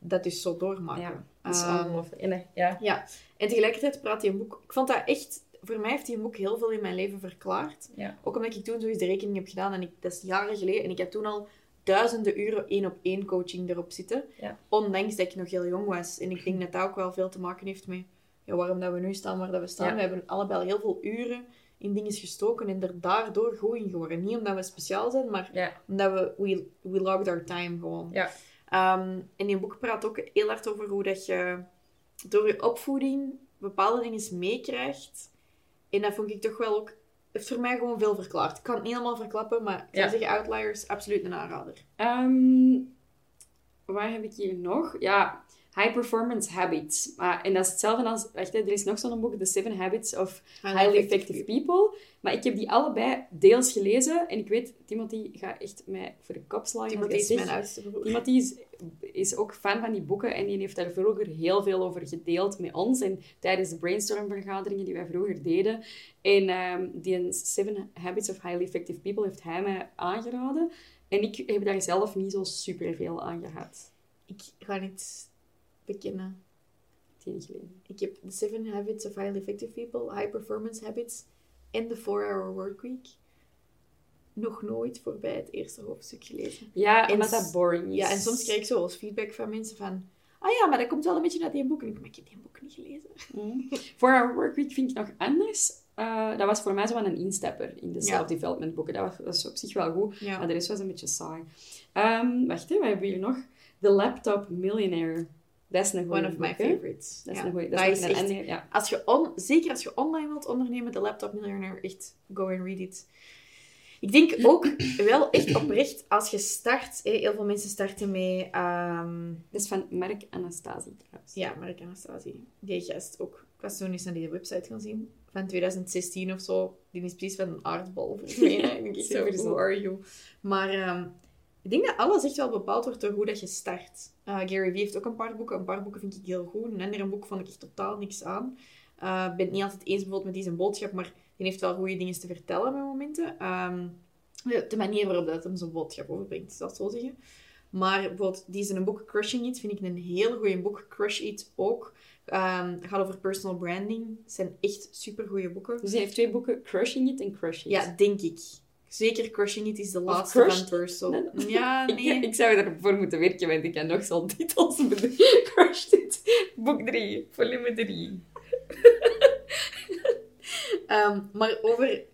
dat dus zo doormaken. Ja, dat is Ehm, ongelooflijk. Eh, ja. ja, en tegelijkertijd praat hij een boek... Ik vond dat echt... Voor mij heeft hij een boek heel veel in mijn leven verklaard. Ja. Ook omdat ik toen zo eens de rekening heb gedaan. En ik, dat is jaren geleden. En ik had toen al duizenden uren één-op-één coaching erop zitten. Ja. Ondanks dat ik nog heel jong was. En ik denk dat dat ook wel veel te maken heeft met... Ja, waarom dat we nu staan waar dat we staan. We hebben allebei al heel veel uren in dingen gestoken. En er daardoor goed in geworden. Niet omdat we speciaal zijn, maar omdat we... We, we logged our time gewoon. Ja. Ehm, en die boek praat ook heel hard over hoe dat je door je opvoeding bepaalde dingen meekrijgt. En dat vond ik toch wel ook heeft voor mij gewoon veel verklaard. Ik kan het niet helemaal verklappen, maar Ja. zeggen Outliers, absoluut een aanrader. Ehm, waar heb ik hier nog? Ja, High Performance Habits. Maar, en dat is hetzelfde als... Wacht, hè, er is nog zo'n boek, The Seven Habits of Highly Effective People. Maar ik heb die allebei deels gelezen. En ik weet, Timothy gaat echt mij voor de kop slaan. Timothy is mijn oudste broer. Timothy is, is ook fan van die boeken en die heeft daar vroeger heel veel over gedeeld met ons. En tijdens de brainstormvergaderingen die wij vroeger deden. En ehm, die Seven Habits of Highly Effective People heeft hij mij aangeraden. En ik heb daar zelf niet zo superveel aan gehad. Ik ga niet bekennen. Ik heb die niet gelezen. Ik heb The Seven Habits of Highly Effective People, High Performance Habits en The 4-Hour Workweek nog nooit voorbij het eerste hoofdstuk gelezen. Ja, En omdat dat boring is. Ja, en soms krijg ik zo als feedback van mensen van... Ah ja, maar dat komt wel een beetje uit die boek. En ik, maar ik heb die boek niet gelezen. Mm. For Our Workweek vind ik nog anders. Eh, dat was voor mij zo een instapper in de self-development boeken. Dat was, dat was op zich wel goed. Ja. Maar de rest was een beetje saai. Ehm, wacht, hè, wat hebben we hier nog? The Laptop Millionaire. Dat is een One of my boek, favorites. Dat is Ja. een goeie. Dat Dat, is echt- ja. Als je on, zeker als je online wilt ondernemen, de Laptop Millionaire, echt go and read it. Ik denk ook wel echt oprecht, als je start, heel veel mensen starten met, ehm, Dat is van Mark Anastasie trouwens. ja, Mark Anastasie, die gast ook. Ik was toen eens naar die website gaan zien, van 2016 of zo. Die is precies van een aardbol verdwenen. ik denk zo, who are you? Maar ehm, ik denk dat alles echt wel bepaald wordt door hoe dat je start. Uh, Gary Vee heeft ook een paar boeken. Een paar boeken vind ik heel goed. Een ander boek vond ik echt totaal niks aan. Eh, Ik ben het niet altijd eens bijvoorbeeld met die zijn boodschap, maar die heeft wel goede dingen te vertellen met momenten. Ehm, de, de manier waarop dat hem zijn boodschap overbrengt, ik zo zeggen. Maar bijvoorbeeld, die is een boek Crushing It, vind ik een heel goed boek. Crush It ook. Het gaat over personal branding. Het zijn echt super goede boeken. Dus hij heeft twee boeken, Crushing It en Crush It. Ja, denk ik. Zeker Crushing It is de laatste Crushed van. Nee. Ja, Ik, nee. ik zou ervoor moeten werken, want ik kan nog zo'n titels bedenken. Crush It, boek 3, volume 3. Ehm, maar over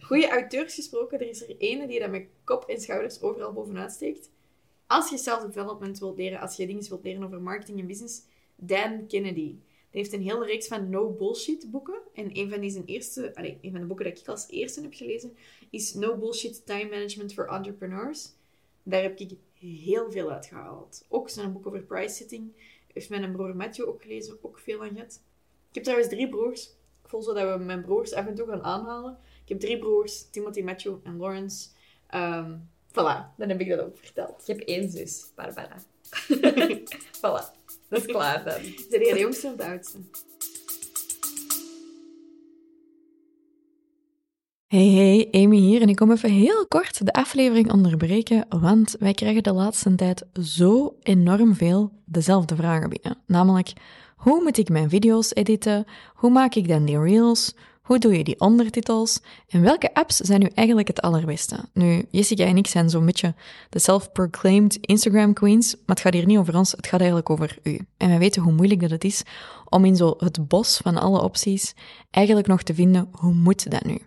goede auteurs gesproken, er is er ene die dat met kop en schouders overal bovenuit steekt. Als je self-development wilt leren, als je dingen wilt leren over marketing en business, Dan Kennedy. Die heeft een hele reeks van no-bullshit boeken. En een van die zijn eerste, allee, een van de boeken dat ik als eerste heb gelezen, is No Bullshit Time Management for Entrepreneurs. Daar heb ik heel veel uit gehaald. Ook zijn boek over price setting. Heeft mijn broer Matthew ook gelezen, ook veel aan gehad. Ik heb trouwens drie broers. Ik voel zo dat we mijn broers af en toe gaan aanhalen. Ik heb drie broers, Timothy, Matthew en Lawrence. Ehm voilà, dan heb ik dat ook verteld. Ik heb één zus, Barbara. voilà, dat is klaar dan. Zijn jij de jongste of de oudste? Hey, hey, Amy hier en ik kom even heel kort de aflevering onderbreken, want wij krijgen de laatste tijd zo enorm veel dezelfde vragen binnen. Namelijk, hoe moet ik mijn video's editen? Hoe maak ik dan die reels? Hoe doe je die ondertitels? En welke apps zijn nu eigenlijk het allerbeste? Nu, Jessica en ik zijn zo'n beetje de self-proclaimed Instagram queens, maar het gaat hier niet over ons, het gaat eigenlijk over u. En wij weten hoe moeilijk dat het is om in zo het bos van alle opties eigenlijk nog te vinden, hoe moet dat nu?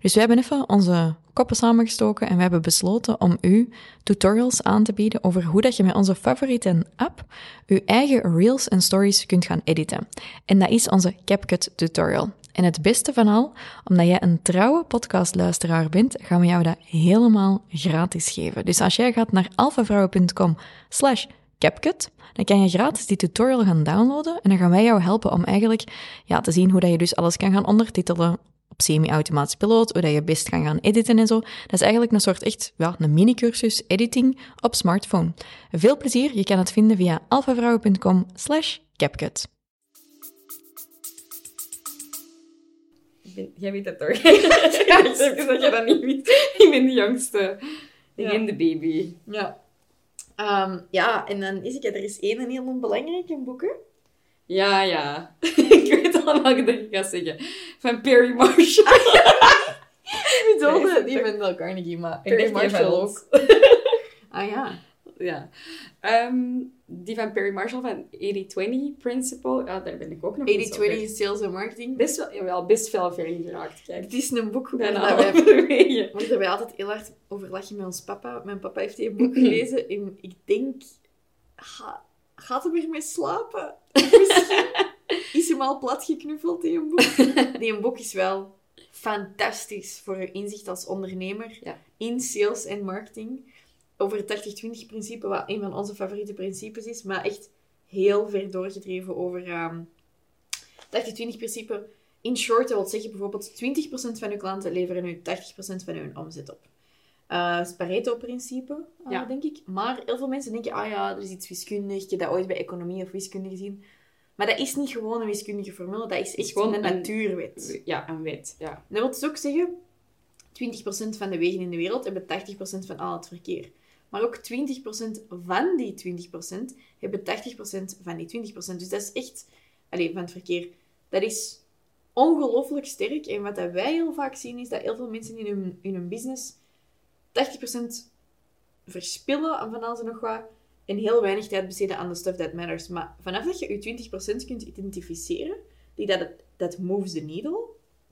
Dus we hebben even onze koppen samengestoken en we hebben besloten om u tutorials aan te bieden over hoe dat je met onze favoriete app je eigen reels en stories kunt gaan editen. En dat is onze CapCut tutorial. En het beste van al, omdat jij een trouwe podcastluisteraar bent, gaan we jou dat helemaal gratis geven. Dus als jij gaat naar alphavrouwen.com slash CapCut, dan kan je gratis die tutorial gaan downloaden en dan gaan wij jou helpen om eigenlijk ja, te zien hoe dat je dus alles kan gaan ondertitelen op semi-automatisch piloot, hoe dat je best kan gaan editen en zo. Dat is eigenlijk een soort echt ja, een mini-cursus editing op smartphone. Veel plezier, je kan het vinden via alphavrouwen.com slash CapCut. Ik ben- Jij weet het toch? ja, ik zeg dat je dat niet weet. Ik ben de jongste. Ik Ja. ben de baby. Ja. Ehm, ja, en dan is ik, er is één heel onbelangrijke boeken. Ja, ja. ik weet al welke dat je gaat zeggen. Van Perry Marshall. Ik bedoelde, Nee, die van Del Carnegie, maar Ik Perry Marshall ook. Ah ja. Ja. Ehm, die van Perry Marshall van 80-20 Principle. Ja, daar ben ik ook nog eens 80-20 over. in sales en marketing. Best wel, jawel, best veel ver geraakt. Kijk, Het is een boek waar wij, waar wij altijd heel hard over lachen met ons papa. Mijn papa heeft die boek gelezen en ik denk... Ga, gaat hem ermee slapen? Misschien is hem al plat geknuffeld, die een boek. Die een boek is wel fantastisch voor je inzicht als ondernemer Ja. in sales en marketing. Over het 80-20 principe, wat een van onze favoriete principes is, maar echt heel ver doorgedreven over het 80-20 principe. In short, dat wil zeggen bijvoorbeeld 20% van uw klanten leveren u 80% van hun omzet op. Het is Pareto-principe, eh, Ja. denk ik. Maar heel veel mensen denken, ah ja, er is iets wiskundig. Ik heb dat ooit bij economie of wiskunde gezien. Maar dat is niet gewoon een wiskundige formule, dat is echt gewoon een een- natuurwet. Ja, een wet. Ja. Dat wil dus ook zeggen, 20% van de wegen in de wereld hebben 80% van al het verkeer. Maar ook 20% van die 20% hebben 80% van die 20%. Dus dat is echt, alleen van het verkeer, dat is ongelooflijk sterk. En wat dat wij heel vaak zien, is dat heel veel mensen in hun, in hun business 80% verspillen aan van alles en nog wat. En heel weinig tijd besteden aan de stuff that matters. Maar vanaf dat je je 20% kunt identificeren, die dat, dat moves the needle,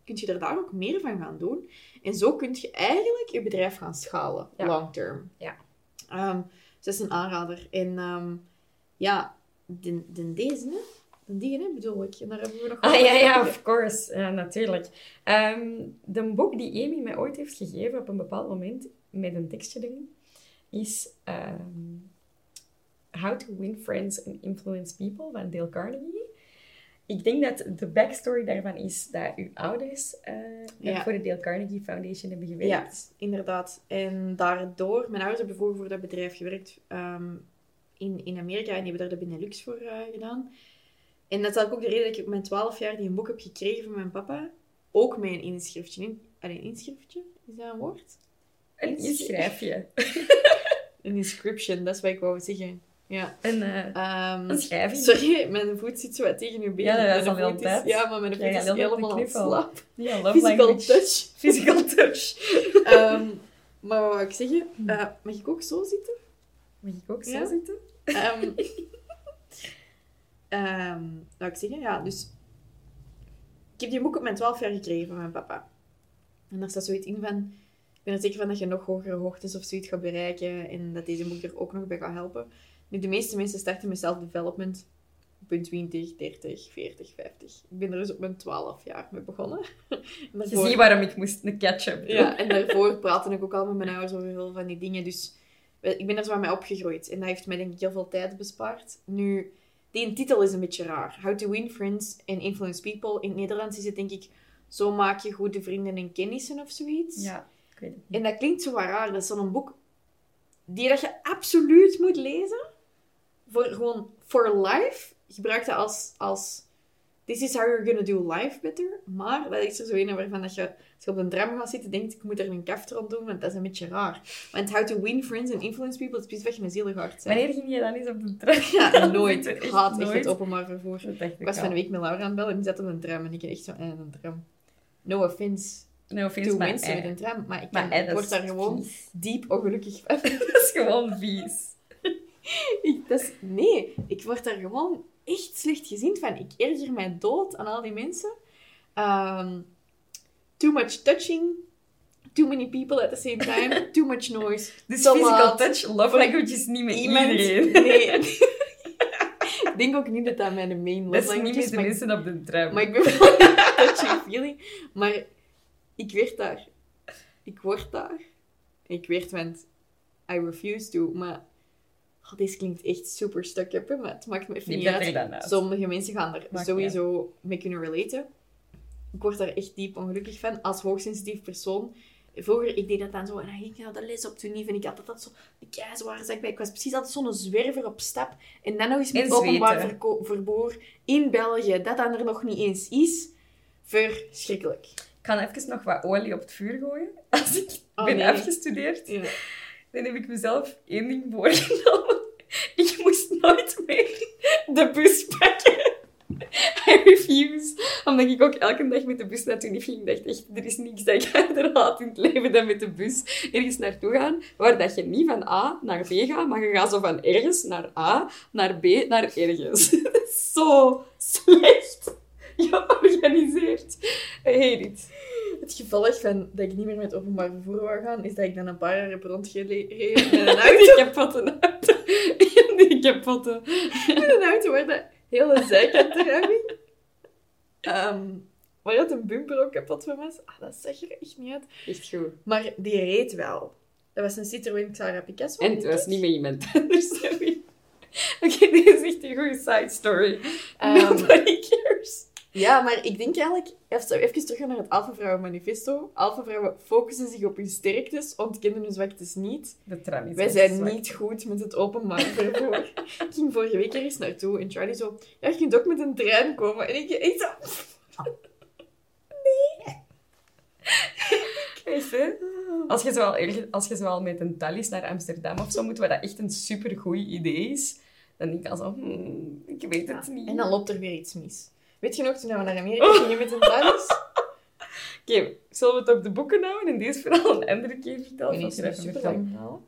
kun je er daar ook meer van gaan doen. En zo kun je eigenlijk je bedrijf gaan schalen, Ja. long term. Ja. Ehm, dus dat is een aanrader. En ehm, ja, de, de deze, hè? De die, hè, bedoel ik. En daar hebben we nog Ah ja, ja, of course. Ja, natuurlijk. Ehm, de boek die Amy mij ooit heeft gegeven op een bepaald moment, met een tekstje erin, is How to Win Friends and Influence People van Dale Carnegie. Ik denk dat de backstory daarvan is dat uw ouders eh, Ja. voor de Dale Carnegie Foundation hebben gewerkt. Ja, inderdaad. En daardoor, mijn ouders hebben vroeger voor dat bedrijf gewerkt ehm, in, in Amerika en die hebben daar de Benelux voor eh, gedaan. En dat is ook de reden dat ik op mijn 12 jaar die een boek heb gekregen van mijn papa. Ook met een inschriftje. In, een inschriftje? Is dat een woord? Een inschrijfje. Een inscription, dat is wat ik wou zeggen. Ja. Een, eh, Ehm, een schrijving. sorry, mijn voet zit zo wat tegen uw been. Ja, dat is al heel tijd. Ja, maar mijn voet je is helemaal aan slapen. Ja, love Physical language. touch. Physical touch. Ehm, maar wat wou ik zeggen? Eh, mag ik ook zo zitten? Mag ik ook zo Ja? zitten? Ehm ehm, wat ik zeggen? Ja, dus... Ik heb die boek op mijn 12 jaar gekregen van mijn papa. En daar staat zoiets in van... Ik ben er zeker van dat je nog hogere hoogtes of zoiets gaat bereiken. En dat deze boek er ook nog bij gaat helpen. Nu, de meeste mensen starten met self-development op hun 20, 30, 40, 50. Ik ben er dus op mijn 12 jaar mee begonnen. En Je ziet waarom ik moest een catch-up doen. ja, en daarvoor praatte ik ook al met mijn ouders over heel veel van die dingen. Dus ik ben er zo aan mee opgegroeid. En dat heeft mij denk ik heel veel tijd bespaard. Nu, die titel is een beetje raar. How to win friends and influence people. In het Nederlands is het denk ik... Zo maak je goede vrienden en kennissen of zoiets. Ja, ik weet het niet. En dat klinkt zo raar. Dat is zo'n boek die dat je absoluut moet lezen. Voor gewoon for life. Gebruik dat als, als this is how you're gonna do life better. Maar dat is er zo een waarvan dat je, als je op een tram gaat zitten, denkt ik moet er een kaft rond doen, want dat is een beetje raar. Want how to win friends and influence people is precies wat je een zielig hart zijn. Wanneer ging je dan eens op de tram? Ja, nooit. Ik haat echt het openbaar vervoer. Ik Ik was van een week met Laura aan het bellen en die zat op een tram. En ik echt zo, eh, een tram. No offense No offense, to maar mensen eh, met een tram. Maar ik, Maar kan- eh, ik word daar gewoon vies. diep ongelukkig van. Dat is gewoon vies. Ik, dat is, nee, ik word daar gewoon echt slecht gezien van. Ik erger mij dood aan al die mensen. Ehm, too much touching. Too many people at the same time. Too much noise. Dus physical touch, love language is niet met Iemand... iedereen. Nee. ik denk ook niet dat dat mijn main Dat love is niet language met is. de mensen op de tram. maar ik ben wel touchy feeling. Maar ik werd daar. Ik word daar. Ik werd, want I refuse to. Maar oh, deze klinkt echt super hè, maar het maakt me even Niet dat uit. uit. Sommige mensen gaan er Maakt sowieso mee kunnen relaten. Ik word daar echt diep ongelukkig van. Als hoogsensitief persoon. Vroeger, ik deed dat dan zo. En dan ging ik naar de les op Tunief. En ik had altijd zo de keizware zak bij. Ik was precies altijd zo'n zwerver op stap. En dan nog eens met En openbaar vervoer in België. Dat dan er nog niet eens is. Verschrikkelijk. Ik ga even nog wat olie op het vuur gooien. Als ik Oh, ben nee. afgestudeerd, Ja. Dan heb ik mezelf één ding voorgenomen. Ik moest nooit meer de bus pakken. I refuse. Omdat ik ook elke dag met de bus naartoe ging. Ik dacht echt, er is niks dat ik harder haat in het leven dan met de bus ergens naartoe gaan. Waar dat je niet van A naar B gaat, maar je gaat zo van ergens naar A, naar B, naar ergens. Dat is zo slecht georganiseerd. I hate it. Het gevolg van dat ik niet meer met openbaar vervoer wou gaan, is dat ik dan een paar jaar heb rondgereden met een auto. Ik heb wat een auto. Ik heb wat een... auto waar de hele zijkant eraf ging. Ehm, waar het een bumper ook kapot van was. Ah, dat zag er echt niet uit. Echt goed. Maar die reed wel. Dat was een Citroën Xara Picasso. En het was niet met iemand anders. sorry. Oké, dit is echt een goede side story. Ehm, Nobody cares. Ja, maar ik denk eigenlijk, even, terug naar het Alpha Manifesto. Alpha focussen zich op hun sterktes, ontkennen hun zwaktes niet. De tram is Wij zijn niet goed met het openbaar vervoer. ik ging vorige week ergens naartoe en Charlie zo, ja, je kunt ook met een trein komen. En ik echt zo... Echt, hè? Als je, zo al ergens- als je met een Thalys naar Amsterdam of zo moet, wat dat echt een supergoed idee is, dan denk ik al zo, hmm, ik weet het niet. En dan loopt er weer iets mis. Weet je nog, toen we naar Amerika gingen met een Thalys? Oké, zullen we het op de boeken houden en deze verhaal een andere keer vertellen? Je het is super vertelt? lang verhaal.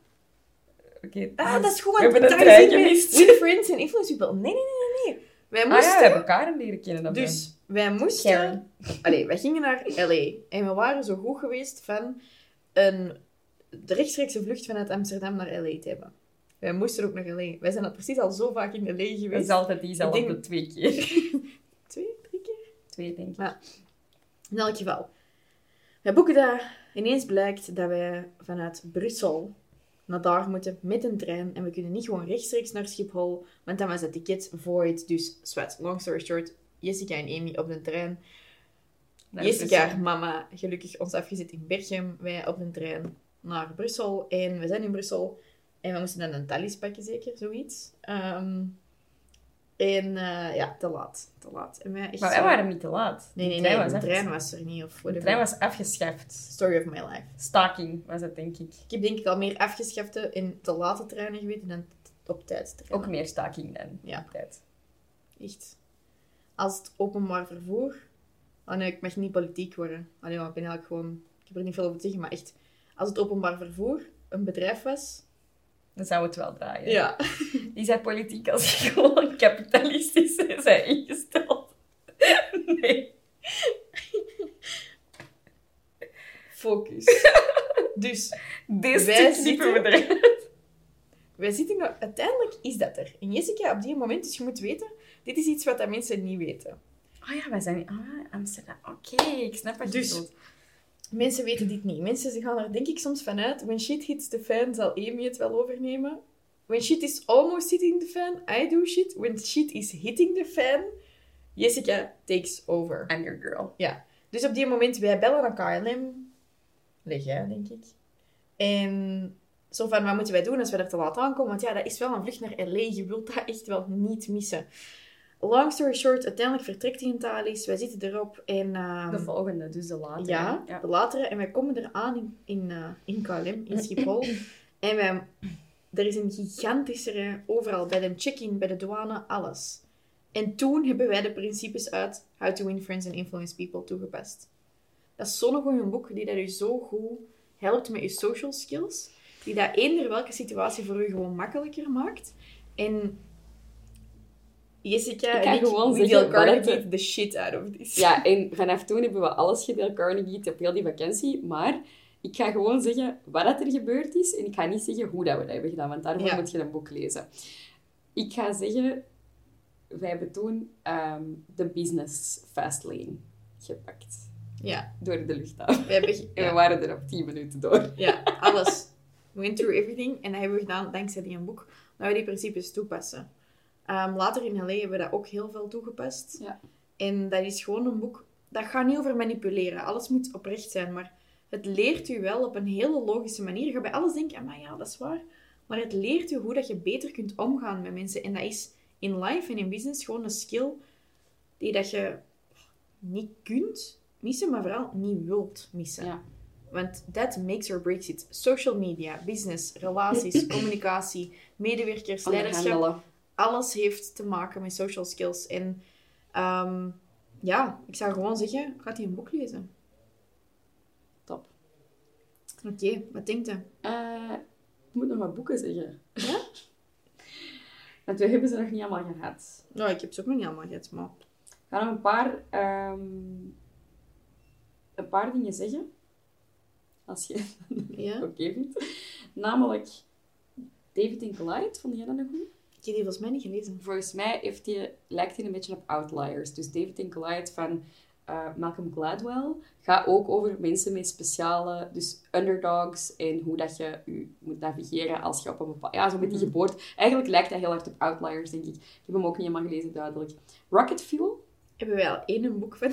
Oké. Ah, dat is gewoon... We hebben een trein gemist. With friends and influence people. Nee, nee, nee, nee. Wij Ah moesten... ja, we hebben elkaar leren kennen. dan. Dus wij moesten... Allee, wij gingen naar L.A. En we waren zo goed geweest van een de rechtstreekse vlucht vanuit Amsterdam naar L.A. te hebben. Wij moesten ook naar L.A. Wij zijn al precies al zo vaak in L.A. Dat is geweest. altijd diezelfde denk- twee keer. Twee, drie keer? Twee, denk ik. In elk geval. Wij boeken daar. Ineens blijkt dat wij vanuit Brussel naar daar moeten met een trein. En we kunnen niet gewoon rechtstreeks naar Schiphol, want dan was het ticket void. Dus, zwart, long story short, Jessica en Amy op de trein. Jessica, mama, gelukkig ons afgezet in Berchem. Wij op de trein naar Brussel. En we zijn in Brussel. En we moesten dan een Thalys pakken, zeker, zoiets. Ehm, en eh, ja, te laat. Te laat. En wij echt Maar wij zo- waren niet te laat. Nee, nee, De nee. trein de was trein afgeschaft. was er niet. Of De trein was afgeschaft. Story of my life. Staking was het, denk ik. Ik heb denk ik al meer afgeschafte en te late treinen geweten dan op tijd Ook meer staking dan. Ja. op tijd. Echt. Als het openbaar vervoer... Oh nee, ik mag niet politiek worden. Allee, ik ben eigenlijk gewoon... Ik heb er niet veel over te zeggen, maar echt... Als het openbaar vervoer een bedrijf was... Dan zou het wel draaien. Ja. Die zijn politiek als je gewoon kapitalistisch zijn ingesteld. Nee. Focus. dus, Wij zitten- wij zitten... nog- Uiteindelijk is dat er. En Jessica, op die moment, dus je moet weten... Dit is iets wat dat mensen niet weten. Oh ja, wij zijn ah, Amsterdam. Oké, ik snap wat je Dus- bedoelt. Mensen weten dit niet. Mensen ze gaan er denk ik soms vanuit. When shit hits the fan, zal Amy het wel overnemen. When shit is almost hitting the fan, I do shit. When shit is hitting the fan, Jessica takes over. I'm your girl. Dus op die moment, wij bellen naar KLM. Leg jij, denk ik. En zo van, wat moeten wij doen als we er te laat aankomen? Want ja, dat is wel een vlucht naar L.A. Je wilt dat echt wel niet missen. Long story short, uiteindelijk vertrekt hij in Thalys. Wij zitten erop en... ehm, De volgende, dus de latere. ja, ja. de latere. En wij komen eraan in, in, eh, in KLM, in Schiphol. en wij, er is een gigantische overal. Bij de check-in, bij de douane, alles. En toen hebben wij de principes uit How to Win Friends and Influence People toegepast. Dat is zo'n goed boek die dat u zo goed helpt met je social skills. Die dat eender welke situatie voor u gewoon makkelijker maakt. En Jessica en ik, gewoon we zeggen deal wat het- Carnegie the shit out of this. Ja, en vanaf toen hebben we alles gedeeld Carnegie op heel die vakantie. Maar ik ga gewoon zeggen wat er gebeurd is. En ik ga niet zeggen hoe dat we dat hebben gedaan, want daarvoor Ja. moet je een boek lezen. Ik ga zeggen, wij hebben toen ehm, de business fastlane gepakt. Ja, Door de luchthaven. we hebben... En we waren er op 10 minuten door. Ja, alles. We went through everything. En dat hebben we gedaan dankzij die een boek. Dat we die principes toepassen. Ehm, later in LA hebben we dat ook heel veel toegepast. Ja. En dat is gewoon een boek... Dat gaat niet over manipuleren. Alles moet oprecht zijn. Maar het leert u wel op een hele logische manier. Je gaat bij alles denken, maar ja, dat is waar. Maar het leert u hoe dat je beter kunt omgaan met mensen. En dat is in life en in business gewoon een skill die dat je niet kunt missen, maar vooral niet wilt missen. Ja. Want that makes or breaks it. Social media, business, relaties, communicatie, medewerkers, leiderschap. Alles heeft te maken met social skills. En ehm, ja, ik zou gewoon zeggen, gaat hij een boek lezen? Top. Oké, wat denkt u? Eh, ik moet nog wat boeken zeggen. Ja? Want we hebben ze nog niet allemaal gehad. Nou, ik heb ze ook nog niet allemaal gehad, maar... Ik ga nog een paar, ehm, een paar dingen zeggen. Als je Ja? oké vindt. Namelijk, David and Goliath, vond jij dat nog goed? Die volgens mij niet gelezen. Volgens mij heeft die, lijkt hij een beetje op Outliers. Dus David and Goliath van eh, Malcolm Gladwell gaat ook over mensen met speciale, dus underdogs en hoe dat je je moet navigeren als je op een bepaald... Ja, zo met die Mhm. geboorte. Eigenlijk lijkt dat heel hard op Outliers, denk ik. Ik heb hem ook niet helemaal gelezen, duidelijk. Rocket Fuel. Hebben wij al één boek van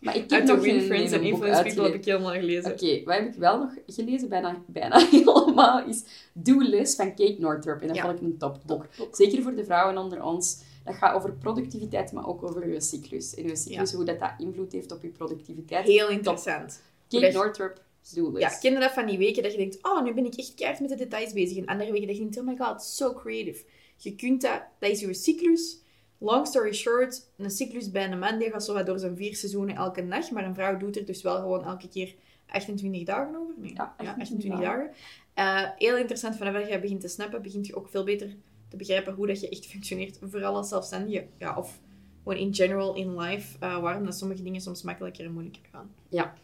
Maar ik heb Uit de nog Win geen Friends en een boek Influence People heb ik helemaal gelezen. Oké, wat heb ik wel nog gelezen? Bijna, bijna helemaal. Is Do Less van Kate Northrup. En dat Ja. vond ik een topboek. Zeker voor de vrouwen onder ons. Dat gaat over productiviteit, maar ook over je cyclus. En je cyclus, hoe dat, dat invloed heeft op je productiviteit. Heel interessant. Kate dat je- Northrup, Do Ja, dat van die weken dat je denkt, oh, nu ben ik echt keihard met de details bezig. En andere weken dat je denkt, oh my god, so creative. Je kunt dat, dat is je cyclus. Long story short, een cyclus bij een man die gaat zo door zijn vier seizoenen elke dag. Maar een vrouw doet er dus wel gewoon elke keer 28 dagen over. Nee, Ja, 28, 28 dagen. Eh, heel interessant, vanaf je begint te snappen, begint je ook veel beter te begrijpen hoe dat je echt functioneert. Vooral als zelfstandige, ja, of gewoon in general in life, eh, waarom dat sommige dingen soms makkelijker en moeilijker gaan. Ja.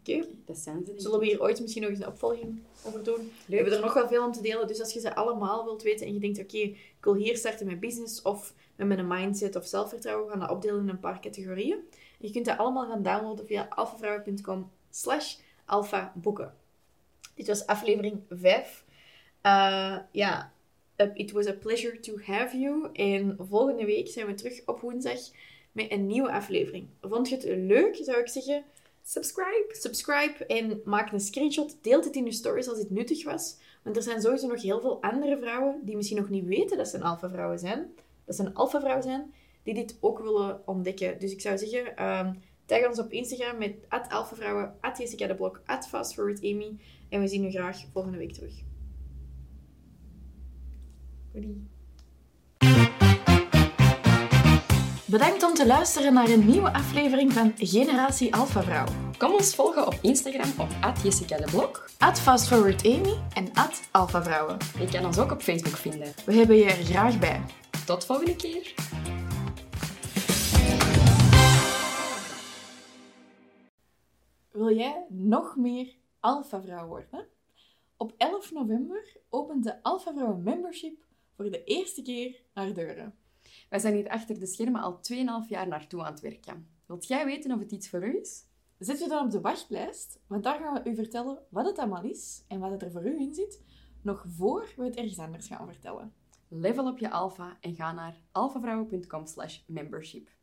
Oké. Dat zijn ze. Zullen we hier ooit misschien nog eens een opvolging over doen? We hebben er nog wel veel om te delen, dus als je ze allemaal wilt weten en je denkt, oké, ik wil hier starten met business of met mijn mindset of zelfvertrouwen, we gaan dat opdelen in een paar categorieën. En je kunt dat allemaal gaan downloaden via alfavrouwen.com slash alfaboeken. Dit was aflevering 5. Eh, ja, uh, it was a pleasure to have you. En volgende week zijn we terug op woensdag met een nieuwe aflevering. Vond je het leuk, zou ik zeggen? Subscribe. Subscribe en maak een screenshot. Deelt het in je stories als het nuttig was. Want er zijn sowieso nog heel veel andere vrouwen die misschien nog niet weten dat ze een alpha-vrouwen zijn. Dat ze een alpha-vrouw zijn, die dit ook willen ontdekken. Dus ik zou zeggen, ehm, tag ons op Instagram met alphavrouwen, Jessica de Blok, fastforwardamy. En we zien u graag volgende week terug. Bedankt om te luisteren naar een nieuwe aflevering van Generatie Alpha Vrouw. Kom ons volgen op Instagram op Jessica de Blok. At FastForwardAmy en at Alpha Vrouwen. Je kan ons ook op Facebook vinden. We hebben je er graag bij. Tot volgende keer. Wil jij nog meer Alpha Vrouw worden? Op 11 november opent de Alpha Vrouwen Membership voor de eerste keer haar deuren. Wij zijn hier achter de schermen al 2,5 jaar naartoe aan het werken. Wilt jij weten of het iets voor u is? Zet je dan op de wachtlijst, want daar gaan we u vertellen wat het allemaal is en wat het er voor u in zit, nog voor we het ergens anders gaan vertellen. Level op je alpha en ga naar alphavrouwen.com slash membership.